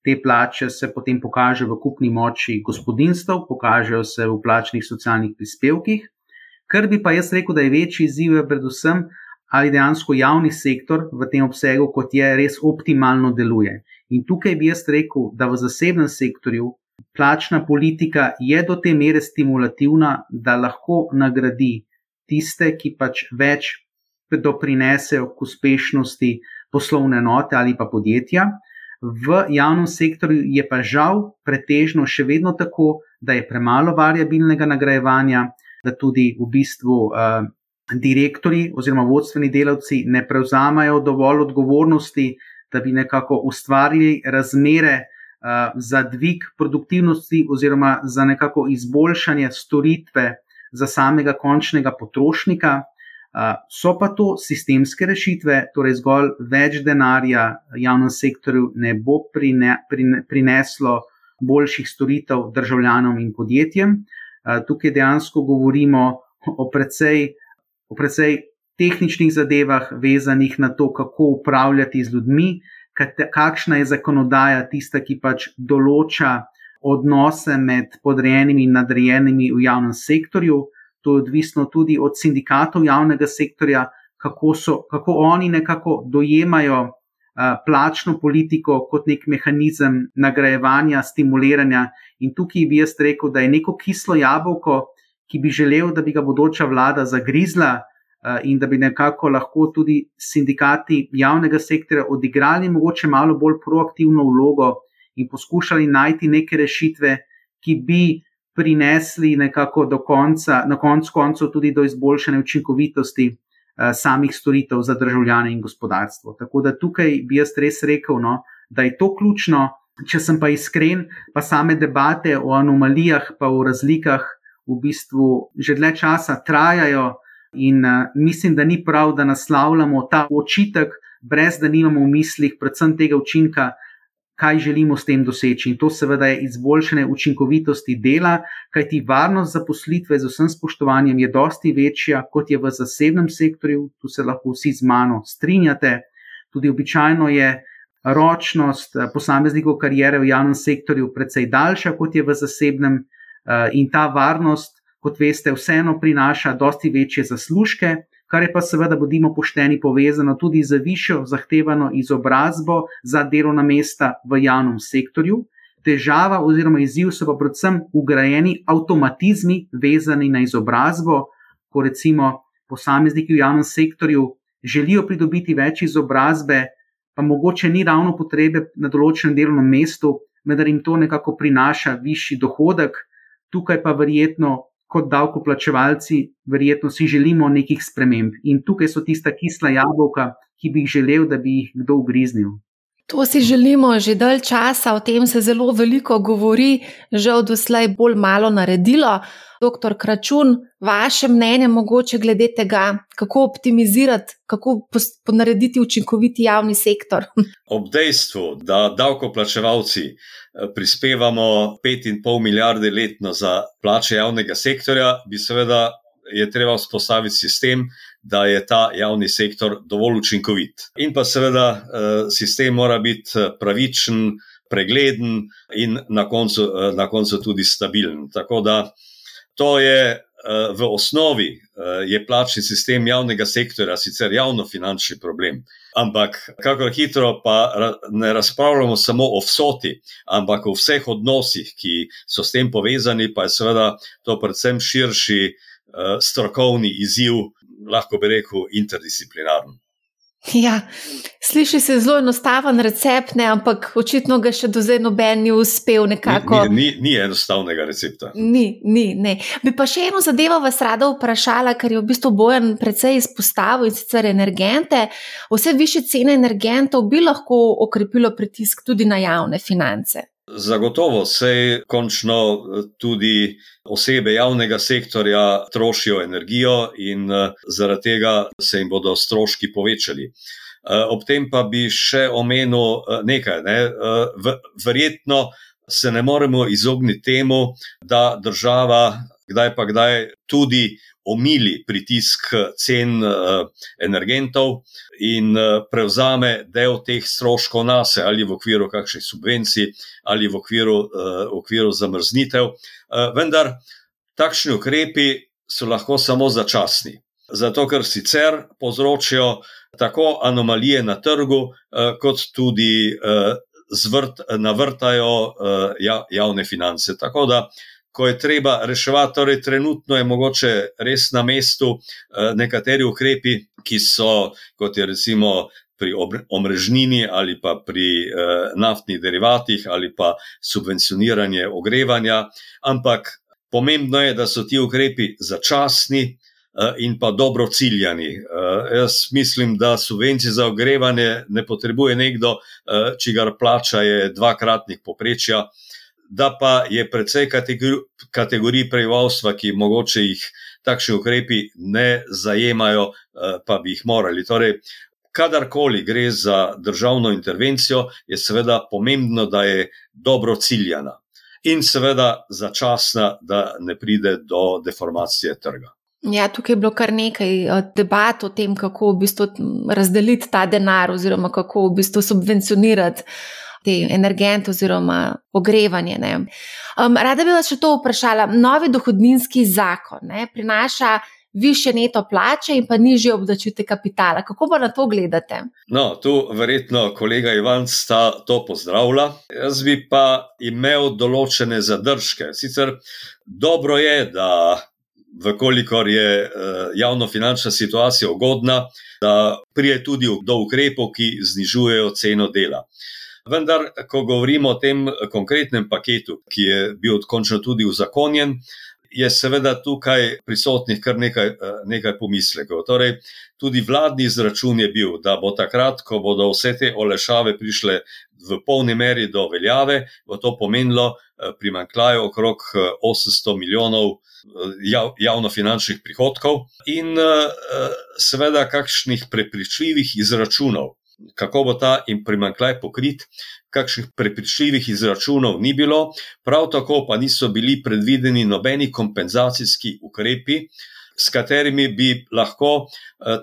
[SPEAKER 3] te plače se potem pokažejo v kupni moči gospodinstv, pokažejo se v plačnih socialnih prispevkih. Kar bi pa jaz rekel, da je večji izziv, je predvsem, ali dejansko javni sektor v tem obsegu, kot je, res optimalno deluje. In tukaj bi jaz rekel, da v zasebnem sektorju plačna politika je do te mere stimulativna, da lahko nagradi tiste, ki pač več doprinesejo k uspešnosti poslovne note ali pa podjetja. V javnem sektorju je pa žal pretežno še vedno tako, da je premalo variabilnega nagrajevanja, da tudi v bistvu uh, direktori oziroma vodstveni delavci ne prevzamajo dovolj odgovornosti, da bi nekako ustvarili razmere uh, za dvig produktivnosti oziroma za nekako izboljšanje storitve za samega končnega potrošnika. Uh, so pa to sistemske rešitve, torej zgolj več denarja javnem sektorju ne bo prine, prine, prineslo boljših storitev državljanom in podjetjem. Uh, tukaj dejansko govorimo o precej, o precej tehničnih zadevah, vezanih na to, kako upravljati z ljudmi, kakšna je zakonodaja tista, ki pač določa odnose med podrejenimi in nadrejenimi v javnem sektorju. To je odvisno tudi od sindikatov javnega sektorja, kako, so, kako oni nekako dojemajo uh, plačno politiko kot nek mehanizem nagrajevanja, stimuliranja. In tukaj bi jaz rekel, da je neko kislo jabolko, ki bi želel, da bi ga bodoča vlada zagrizla, Eh, in da bi nekako lahko tudi sindikati javnega sektorja odigrali mogoče malo bolj proaktivno vlogo in poskušali najti neke rešitve, ki bi prinesli nekako do konca, na koncu koncev tudi do izboljšanja učinkovitosti eh, samih storitev za državljane in gospodarstvo. Tako da tukaj bi jaz res rekel, no, da je to ključno. Če sem pa iskren, pa same debate o anomalijah, pa o razlikah, v bistvu že dlje časa trajajo, In uh, mislim, da ni prav, da naslavljamo ta očitek, brez da nimamo v mislih predvsem tega učinka, kaj želimo s tem doseči. In to seveda je izboljšanje učinkovitosti dela, kajti varnost zaposlitve z vsem spoštovanjem je dosti večja, kot je v zasebnem sektorju. Tu se lahko vsi z mano strinjate. Tudi običajno je ročnost eh, posameznikov karijere v javnem sektorju precej daljša, kot je v zasebnem, uh, in ta varnost kot veste, vseeno prinaša dosti večje zaslužke, kar je pa seveda, bodimo pošteni, povezano tudi z višjo zahtevano izobrazbo za delovna mesta v javnem sektorju. Težava oziroma izziv so pa predvsem ugrajeni avtomatizmi, vezani na izobrazbo, ko recimo posamezniki v javnem sektorju želijo pridobiti več izobrazbe, pa mogoče ni ravno potrebe na določenem delovnem mestu, vendar jim to nekako prinaša višji dohodek, tukaj pa verjetno kot davkoplačevalci, verjetno si želimo nekih sprememb. In tukaj so tista kisla jabolka, ki bi jih želel, da bi jih kdo ugriznil.
[SPEAKER 1] To si želimo že dalj časa, o tem se zelo veliko govori, žal doslej bolj malo naredilo. Doktor Kračun, vaše mnenje mogoče glede tega, kako optimizirati, kako narediti učinkoviti javni sektor? *laughs*
[SPEAKER 2] Ob dejstvu, da davkoplačevalci eh, prispevamo 5,5 milijarde letno za plače javnega sektorja, bi seveda je treba vzpostaviti sistem, da je ta javni sektor dovolj učinkovit. In pa seveda eh, sistem mora biti eh, pravičen, pregleden in na koncu, na koncu tudi stabilen. Tako da to je v osnovi je plačni sistem javnega sektora sicer javno-finančni problem, ampak kako hitro pa ne razpravljamo samo o vsoti, ampak o vseh odnosih, ki so s tem povezani, pa je seveda to predvsem širši strokovni izziv, lahko bi rekel, interdisciplinarni.
[SPEAKER 1] Ja, sliši se zelo enostaven recept, ne, ampak očitno ga še do zdaj noben ni uspel nekako.
[SPEAKER 2] Ni, ni, ni enostavnega recepta.
[SPEAKER 1] Ni, ni, ne. Bi pa še eno zadevo vas rada vprašala, ker je v bistvu bojen precej izpostavil in sicer energente. Vse više cene energentov bi lahko okrepilo pritisk tudi na javne finance.
[SPEAKER 2] Zagotovo se končno tudi osebe javnega sektorja trošijo energijo in zaradi tega se jim bodo stroški povečali. Ob tem pa bi še omenil nekaj. Ne? Verjetno se ne moremo izogniti temu, da država kdaj pa kdaj tudi omili pritisk cen energentov in prevzame del teh stroškov na sebe, ali v okviru kakšnih subvencij, ali v okviru, v okviru zamrznitev. Vendar takšni ukrepi so lahko samo začasni. Zato, ker sicer povzročijo tako anomalije na trgu, kot tudi zvrt, navrtajo javne finance. Tako da ko je treba reševati, torej trenutno je mogoče res na mestu nekateri ukrepi, ki so, kot je recimo pri omrežnini ali pa pri naftnih derivatih ali pa subvencioniranje ogrevanja, ampak pomembno je, da so ti ukrepi začasni, Eh, in pa dobro ciljani. Eh, jaz mislim, da subvencije za ogrevanje ne potrebuje nekdo, eh, čigar plača je dvakratnik poprečja, da pa je precej kategorij prebivalstva, ki mogoče jih takšni ukrepi ne zajemajo, pa bi jih morali. Torej, kadarkoli gre za državno intervencijo, je seveda pomembno, da je dobro ciljana. In seveda začasna, da ne pride do deformacije trga.
[SPEAKER 1] Ja, tukaj je bilo kar nekaj eh, debat o tem, kako v bistvu razdeliti ta denar, oziroma kako v bistvu subvencionirati te energente oziroma ogrevanje. Um, rada bi vas še to vprašala. Novi dohodninski zakon ne, prinaša više neto plače in pa nižje obdačite kapitala. Kako pa na to gledate?
[SPEAKER 2] No, tu verjetno kolega Ivan sta to pozdravila. Jaz bi pa imel določene zadržke. Sicer dobro je, da vkolikor je eh, javno-finančna situacija ugodna, da prije tudi do ukrepov, ki znižujejo ceno dela. Vendar, ko govorimo o tem konkretnem paketu, ki je bil končno tudi uzakonjen, je seveda tukaj prisotnih kar nekaj, eh, nekaj pomislekov. Torej, tudi vladni izračun je bil, da bo takrat, ko bodo vse te olešave prišle v polni meri do veljave, bo to pomenilo eh, primankljaj okrog 800 milijonov jav, javnofinančnih prihodkov in seveda kakšnih prepričljivih izračunov, kako bo ta primankljaj pokrit. Kakšnih prepričljivih izračunov ni bilo, prav tako pa niso bili predvideni nobeni kompenzacijski ukrepi, s katerimi bi lahko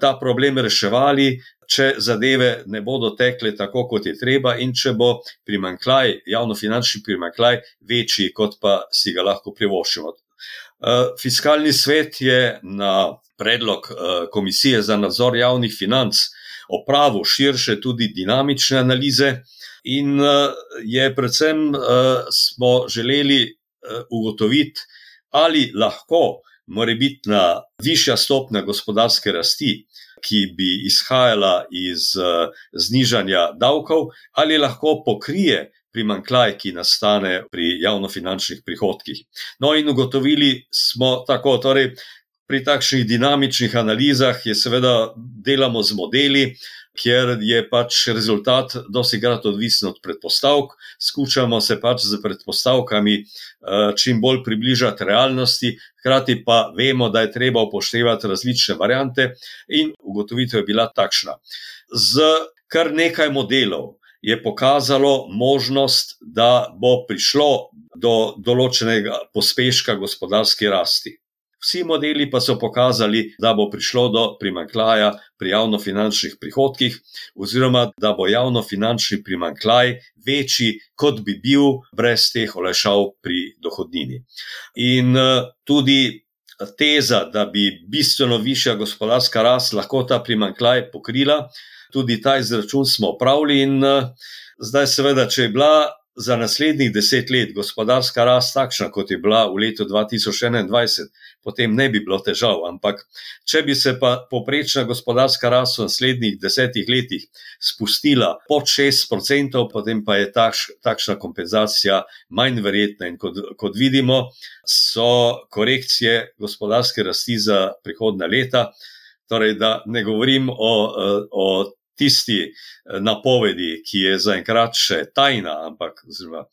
[SPEAKER 2] ta problem reševali, če zadeve ne bodo tekle tako, kot je treba, in če bo primankljaj, javnofinančni primankljaj, večji, kot pa si ga lahko privoščimo. Eh, fiskalni svet je na predlog eh, Komisije za nadzor javnih financ opravil širše tudi dinamične analize, in eh, je predvsem smo želeli ugotoviti, ali lahko morebitna višja stopnja gospodarske rasti, ki bi izhajala iz znižanja davkov, ali lahko pokrije primankljaj, ki nastane pri javnofinančnih prihodkih. No, in ugotovili smo tako, torej pri takšnih dinamičnih analizah je seveda delamo z modeli. Ker je pač rezultat dosti krat odvisen od predpostavk, skušamo se pač z predpostavkami eh, čim bolj približati realnosti, hkrati pa vemo, da je treba upoštevati različne variante, in ugotovitev je bila takšna. Z kar nekaj modelov, je pokazalo možnost, da bo prišlo do določenega pospeška gospodarske rasti. Vsi modeli pa so pokazali, da bo prišlo do primankljaja pri javnofinančnih prihodkih, oziroma da bo javnofinančni primankljaj večji, kot bi bil brez teh olajšav pri dohodnini. In eh, tudi teza, da bi bistveno višja gospodarska rast lahko ta primankljaj pokrila, tudi ta izračun smo opravili, in uh, zdaj, seveda, če je bila za naslednjih deset let gospodarska rast takšna, kot je bila v letu 2021, potem ne bi bilo težav. Ampak, če bi se pa poprečna gospodarska rast v naslednjih desetih letih spustila pod 6%, potem pa je taš, takšna kompenzacija manj verjetna. In kot, kot vidimo, so korekcije gospodarske rasti za prihodna leta. Torej, da ne govorim o, o tisti eh, napovedi, ki je zaenkrat še tajna, ampak zelo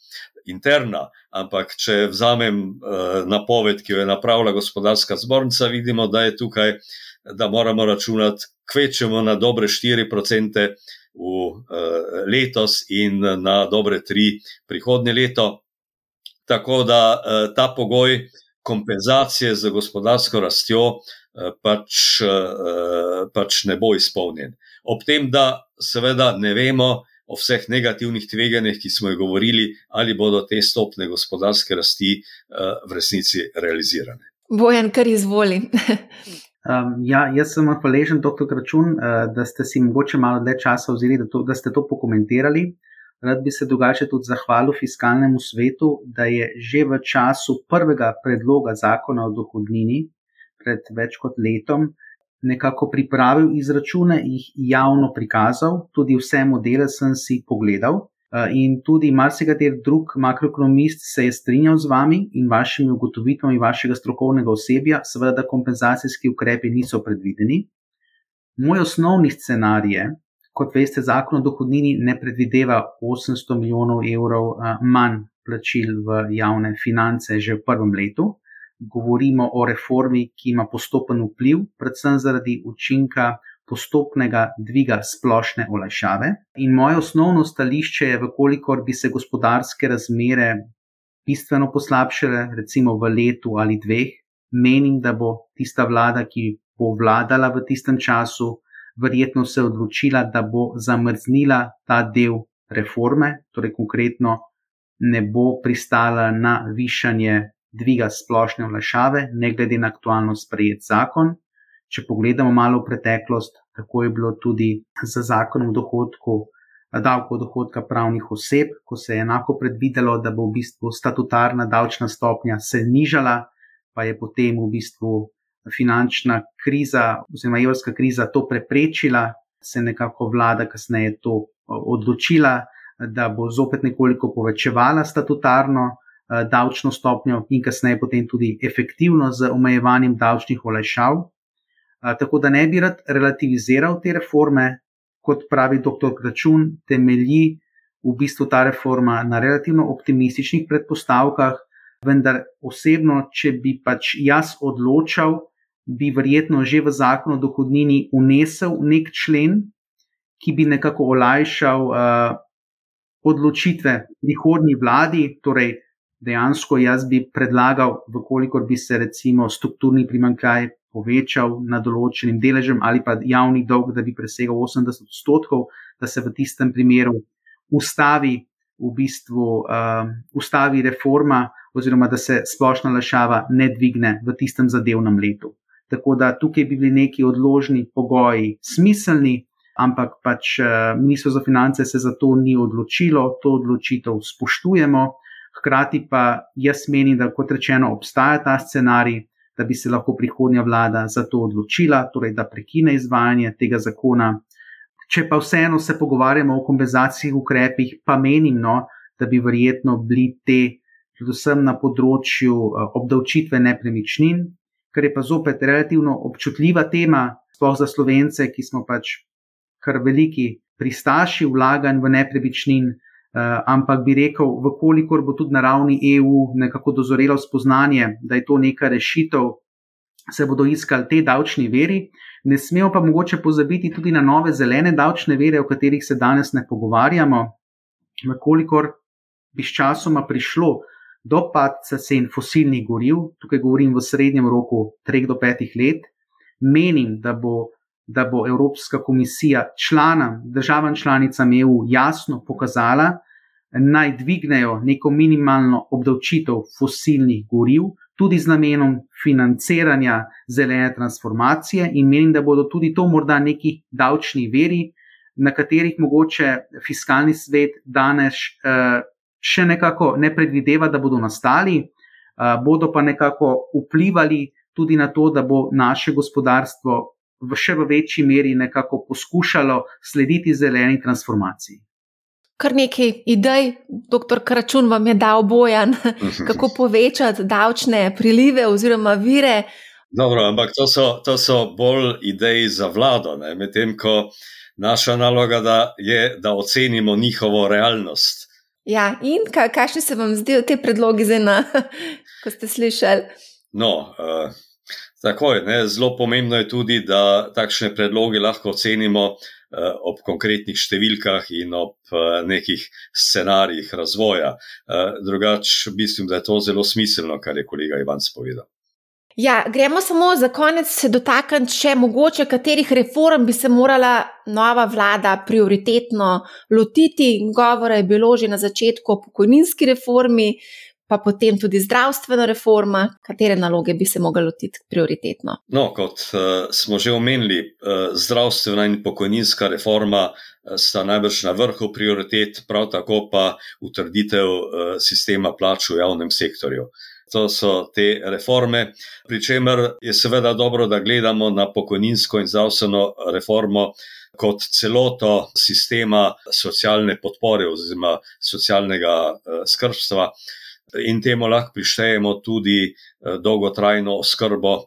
[SPEAKER 2] interna. Ampak, če vzamem uh, napoved, ki jo je napravila gospodarska zbornica, vidimo, da je tukaj, da moramo računati kvečemo na dobre 4% v uh, letos in na dobre 3% prihodnje leto. Tako da ta pogoj kompenzacije za gospodarsko rastjo pač, pač ne bo izpolnjen ob tem, da seveda ne vemo o vseh negativnih tveganjih, ki smo jih govorili, ali bodo te stopne gospodarske rasti uh, v resnici realizirane.
[SPEAKER 1] Bojan, kar izvoli. *laughs*
[SPEAKER 3] Um, ja, jaz sem hvaležen, doktor Kračun, uh, da ste si mogoče malo več časa vzeli, da, to, da ste to pokomentirali. Rad bi se drugače tudi zahvalil fiskalnemu svetu, da je že v času prvega predloga zakona o dohodnini, pred več kot letom, nekako pripravil izračune, jih javno prikazal, tudi vse modele sem si pogledal. Eh, in tudi marsikater drug makroekonomist se je strinjal z vami in vašimi ugotovitvami vašega strokovnega osebja, seveda, da kompenzacijski ukrepi niso predvideni. Moj osnovni scenarij je, Kot veste, zakon o dohodnini ne predvideva 800 milijonov evrov manj plačil v javne finance že v prvem letu. Govorimo o reformi, ki ima postopen vpliv, predvsem zaradi učinka postopnega dviga splošne olajšave. In moje osnovno stališče je, vkolikor bi se gospodarske razmere bistveno poslabšale, recimo v letu ali dveh, menim, da bo tista vlada, ki bo vladala v tistem času, verjetno se odločila, da bo zamrznila ta del reforme, torej konkretno ne bo pristala na višanje dviga splošne vlašave, ne glede na aktualno sprejet zakon. Če pogledamo malo v preteklost, tako je bilo tudi z zakonom o dohodku, davko dohodka pravnih oseb, ko se je enako predvidelo, da bo v bistvu statutarna davčna stopnja se nižala, pa je potem v bistvu finančna kriza, oziroma evrska kriza, to preprečila, se je nekako vlada kasneje to odločila, da bo zopet nekoliko povečevala statutarno davčno stopnjo in kasneje potem tudi efektivno z omejevanjem davčnih olajšav. Tako da ne bi rad relativiziral te reforme, kot pravi dr. Kračun, temelji v bistvu ta reforma na relativno optimističnih predpostavkah, vendar osebno, če bi pač jaz odločal, bi verjetno že v zakon o dohodnini unesel nek člen, ki bi nekako olajšal uh, odločitve prihodnji vladi. Torej, dejansko jaz bi predlagal, vkolikor bi se recimo strukturni primankljaj povečal na določenim deležem ali pa javni dolg, da bi presegal 80 odstotkov, da se v tistem primeru ustavi. V bistvu uh, ustavi reforma, oziroma da se splošna lašava ne dvigne v tistem zadevnem letu. Tako da tukaj bi bili neki odložni pogoji smiselni, ampak pač eh, Ministrstvo za finance se za to ni odločilo, to odločitev spoštujemo. Hkrati pa jaz menim, da kot rečeno obstaja ta scenarij, da bi se lahko prihodnja vlada za to odločila, torej da prekine izvajanje tega zakona. Če pa vseeno se pogovarjamo o kompenzacijskih ukrepih, pa menim, no, da bi verjetno bili te, predvsem na področju eh, obdavčitve nepremičnin, kar je pa zopet relativno občutljiva tema, sploh za slovence, ki smo pač kar veliki pristaši vlaganj v nepremičnin. Uh, ampak bi rekel, vkolikor bo tudi na ravni EU nekako dozorelo spoznanje, da je to neka rešitev, se bodo iskali te davčni veri. Ne smemo pa mogoče pozabiti tudi na nove zelene davčne vere, o katerih se danes ne pogovarjamo. Vkolikor bi s časoma prišlo do padca cen fosilnih goriv, tukaj govorim v srednjem roku 3 do 5 let, menim, da bo, da bo Evropska komisija članom, državam članicam EU jasno pokazala, naj dvignejo neko minimalno obdavčitev fosilnih goriv, tudi z namenom financiranja zelene transformacije, in menim, da bodo tudi to morda neki davčni veri, na katerih mogoče fiskalni svet danes. Uh, še nekako ne predvideva, da bodo nastali, bodo pa nekako vplivali tudi na to, da bo naše gospodarstvo v še v večji meri nekako poskušalo slediti zeleni transformaciji.
[SPEAKER 1] Kar nekaj idej, doktor Kračun, vam je dal bojan, *laughs* kako povečati davčne prilive oziroma vire.
[SPEAKER 2] Dobro, ampak to so, to so bolj ideje za vlado, medtem ko naša naloga da je, da ocenimo njihovo realnost.
[SPEAKER 1] Ja, in kakšni se vam zdijo te predlogi, zdaj, *laughs* ko ste slišali?
[SPEAKER 2] No, uh, tako je. Ne, zelo pomembno je tudi, da takšne predloge lahko ocenimo uh, ob konkretnih številkah in ob uh, nekih scenarijih razvoja. Uh, drugače, mislim, da je to zelo smiselno, kar je kolega Ivan spovedal.
[SPEAKER 1] Ja, gremo samo za konec se dotakniti, če mogoče katerih reform bi se morala nova vlada prioritetno lotiti. Govora je bilo že na začetku o pokojninski reformi, pa potem tudi zdravstvena reforma, katere naloge bi se mogli lotiti prioritetno.
[SPEAKER 2] No, kot uh, smo že omenili, uh, zdravstvena in pokojninska reforma uh, sta najbrž na vrhu prioritet, prav tako pa utrditev uh, sistema plač v javnem sektorju. To so te reforme, pri čemer je seveda dobro, da gledamo na pokojninsko in zdravstveno reformo kot celoto sistema socialne podpore oziroma socialnega skrbstva in temu lahko prištejemo tudi eh, dolgotrajno oskrbo.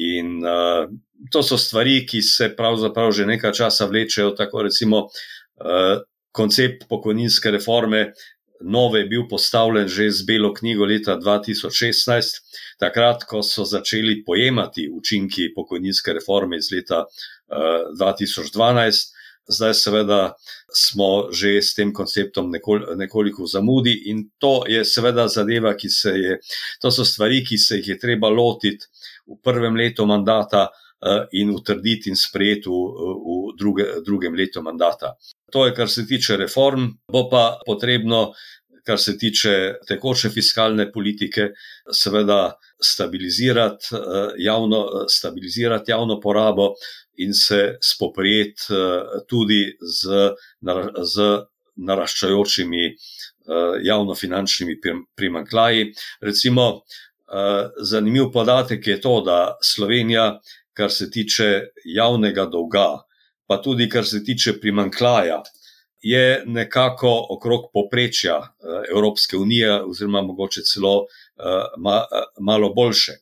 [SPEAKER 2] In uh, to so stvari, ki se pravzaprav že nekaj časa vlečejo. Tako recimo uh, koncept pokojninske reforme, nove je bil postavljen že z Belo knjigo leta 2016, takrat, ko so začeli pojemati učinki pokojninske reforme iz leta uh, 2012. Zdaj, seveda, smo že s tem konceptom nekol, nekoliko v zamudi, in to je, seveda, zadeva, ki se je, to so stvari, ki se jih je treba lotiti v prvem letu mandata uh, in utrditi in sprejeti v, v druge, drugem letu mandata. To je, kar se tiče reform, bo pa potrebno, kar se tiče tekoče fiskalne politike, seveda stabilizirati uh, javno, stabilizirati javno porabo in se spoprijeti eh, tudi z, z naraščajočimi eh, javnofinančnimi primankljaji. Recimo, eh, zanimiv podatek je to, da Slovenija, kar se tiče javnega dolga, pa tudi kar se tiče primankljaja, je nekako okrog poprečja Evropske unije, oziroma mogoče celo malo boljše.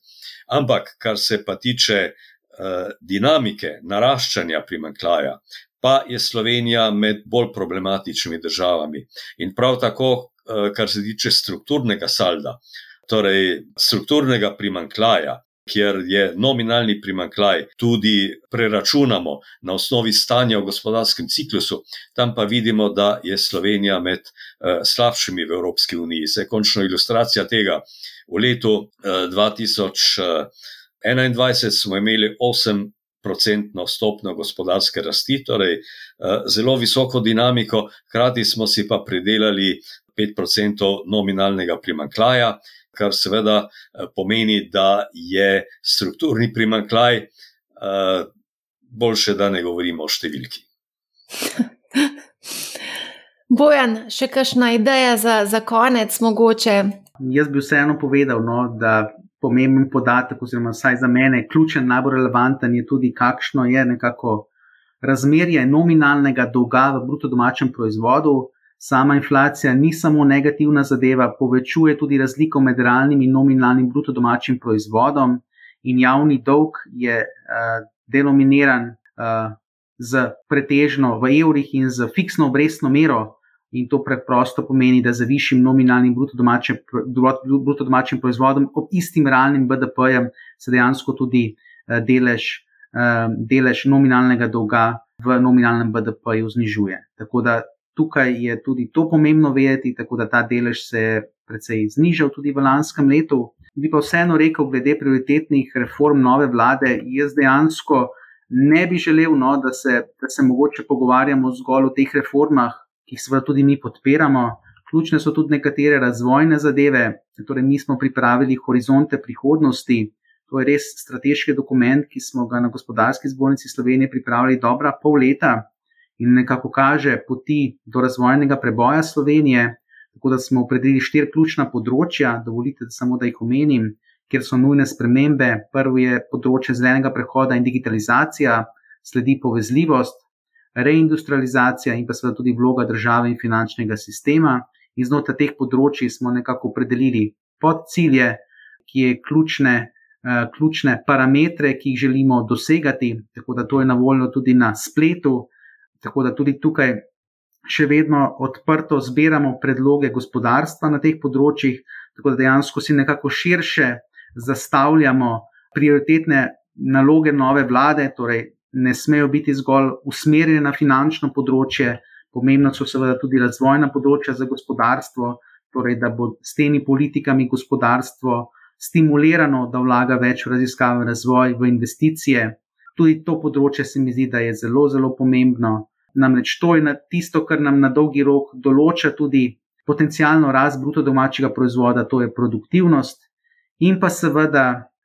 [SPEAKER 2] Ampak, kar se pa tiče Eh, dinamike naraščanja primankljaja, pa je Slovenija med bolj problematičnimi državami. In prav tako, eh, kar se tiče strukturnega salda, torej strukturnega primankljaja, kjer je nominalni primankljaj tudi preračunamo na osnovi stanja v gospodarskem ciklusu, tam pa vidimo, da je Slovenija med uh, slabšimi v Evropski uniji. Se končno ilustracija tega v letu 2000. 2021 smo imeli 8-odstotno stopno gospodarske rasti, torej eh, zelo visoko dinamiko, hkrati smo si pa pridelali 5% nominalnega primankljaja, kar seveda eh, pomeni, da je strukturni primankljaj eh, boljše, da ne govorimo o številki. *laughs*
[SPEAKER 1] Bojan, še kakšna ideja za, za konec, mogoče?
[SPEAKER 3] Jaz bi vseeno povedal, no, da pomemben podatek, oziroma vsaj za mene, ključen, najbolj relevanten je tudi, kakšno je nekako razmerje nominalnega dolga v bruto domačem proizvodu. Sama inflacija ni samo negativna zadeva, povečuje tudi razliko med realnim in nominalnim bruto domačim proizvodom, in javni dolg je uh, denominiran uh, z pretežno v evrih in z fiksno obrestno mero, In to preprosto pomeni, da za višjim nominalnim bruto domačim, bruto domačim proizvodom, ob istim realnim BDP-jem, se dejansko tudi uh, delež, uh, delež nominalnega dolga v nominalnem BDP-ju znižuje. Tako da tukaj je tudi to pomembno vedeti, tako da ta delež se je precej znižal tudi v lanskem letu. Bi pa vseeno rekel, glede prioritetnih reform nove vlade, jaz dejansko ne bi želel, no, da, se, da se mogoče pogovarjamo zgolj o teh reformah ki jih seveda tudi mi podpiramo. Ključne so tudi nekatere razvojne zadeve, torej mi smo pripravili horizonte prihodnosti. To je res strateški dokument, ki smo ga na gospodarski zbornici Slovenije pripravili dobra pol leta in nekako kaže poti do razvojnega preboja Slovenije. Tako da smo opredelili štiri ključna področja, dovolite, samo da jih omenim, kjer so nujne spremembe. Prvo je področje zelenega prehoda in digitalizacija, sledi povezljivost, reindustrializacija in pa seveda tudi vloga države in finančnega sistema. In znotraj teh področji smo nekako opredelili podcilje, ki je ključne, uh, ključne parametre, ki jih želimo dosegati, tako da to je na voljo tudi na spletu, tako da tudi tukaj še vedno odprto zbiramo predloge gospodarstva na teh področjih, tako da dejansko si nekako širše zastavljamo prioritetne naloge nove vlade, torej ne smejo biti zgolj usmerjene na finančno področje, pomembna so seveda tudi razvojna področja za gospodarstvo, torej da bo s temi politikami gospodarstvo stimulirano, da vlaga več v raziskave, razvoj, v investicije. Tudi to področje se mi zdi, da je zelo, zelo pomembno. Namreč to je tisto, kar nam na dolgi rok določa tudi potencijalno rast bruto domačega proizvoda, to je produktivnost, in pa seveda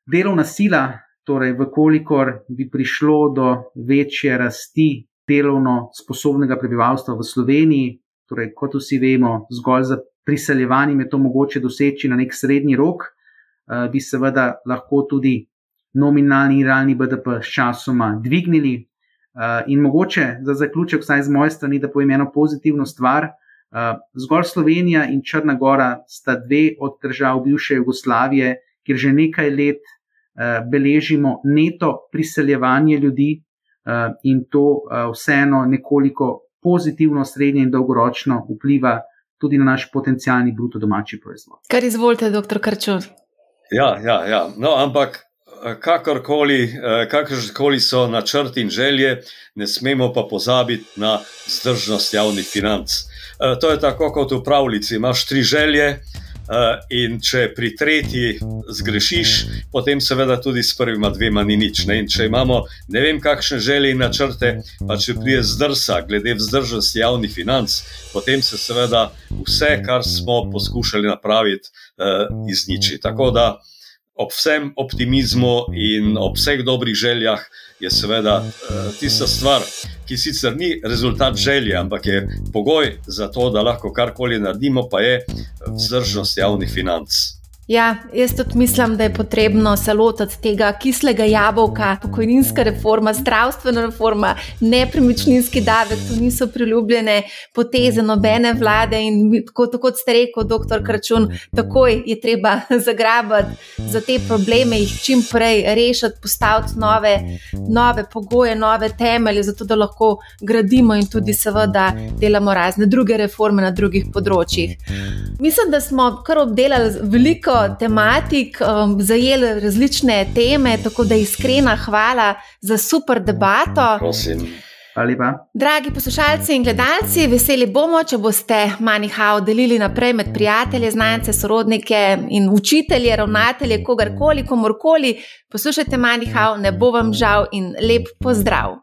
[SPEAKER 3] delovna sila, torej, vkolikor bi prišlo do večje rasti delovno sposobnega prebivalstva v Sloveniji, torej, kot vsi vemo, zgolj za priseljevanjem je to mogoče doseči na nek srednji rok, eh, bi seveda lahko tudi nominalni in realni BDP s časoma dvignili. Eh, in mogoče za zaključek, vsaj z moje strani, da povem eno pozitivno stvar. Eh, zgolj Slovenija in Črna Gora sta dve od držav bivše Jugoslavije, kjer že nekaj let beležimo neto priseljevanje ljudi, in to vseeno nekoliko pozitivno, srednje in dolgoročno vpliva tudi na naš potencijalni bruto domači proizvod.
[SPEAKER 1] Kar izvolite, doktor Karčun.
[SPEAKER 2] Ja, ja, ja. No, ampak kakorkoli, eh, kakorkoli so načrti in želje, ne smemo pa pozabiti na zdržnost javnih financ. Eh, to je tako kot v pravljici. Imaš tri želje, Eh, in če pri tretji zgrešiš, potem seveda tudi s prvima dvema ni nič. Ne? In če imamo ne vem, kakšne želje in načrte, pa če prije zdrsa, glede vzdržnosti javnih financ, potem se seveda vse, kar smo poskušali napraviti, eh, izniči. Tako da ob vsem optimizmu in ob vseh dobrih željah je seveda uh, tista stvar, ki sicer ni rezultat želje, ampak je pogoj za to, da lahko karkoli naredimo, pa je vzdržnost javnih financ.
[SPEAKER 1] Ja, jaz tudi mislim, da je potrebno se lotiti tega kislega jabolka, pokojninska reforma, zdravstvena reforma, nepremičninski davek, to niso priljubljene poteze nobene vlade. In tako kot ste rekel, doktor Kračun, takoj je treba *laughs* zagrabiti za te probleme, jih čim prej rešiti, postaviti nove, nove pogoje, nove temelje, zato da lahko gradimo in tudi, seveda, delamo razne druge reforme na drugih področjih. Mislim, da smo kar obdelali veliko veliko tematik, um, zajeli različne teme, tako da iskrena hvala za super debato.
[SPEAKER 2] Prosim.
[SPEAKER 1] Dragi poslušalci in gledalci, veseli bomo, če boste Manihao delili naprej med prijatelje, znance, sorodnike in učitelje, ravnatelje, kogarkoli, komorkoli. Poslušajte Manihao, ne bo vam žal in lep pozdrav.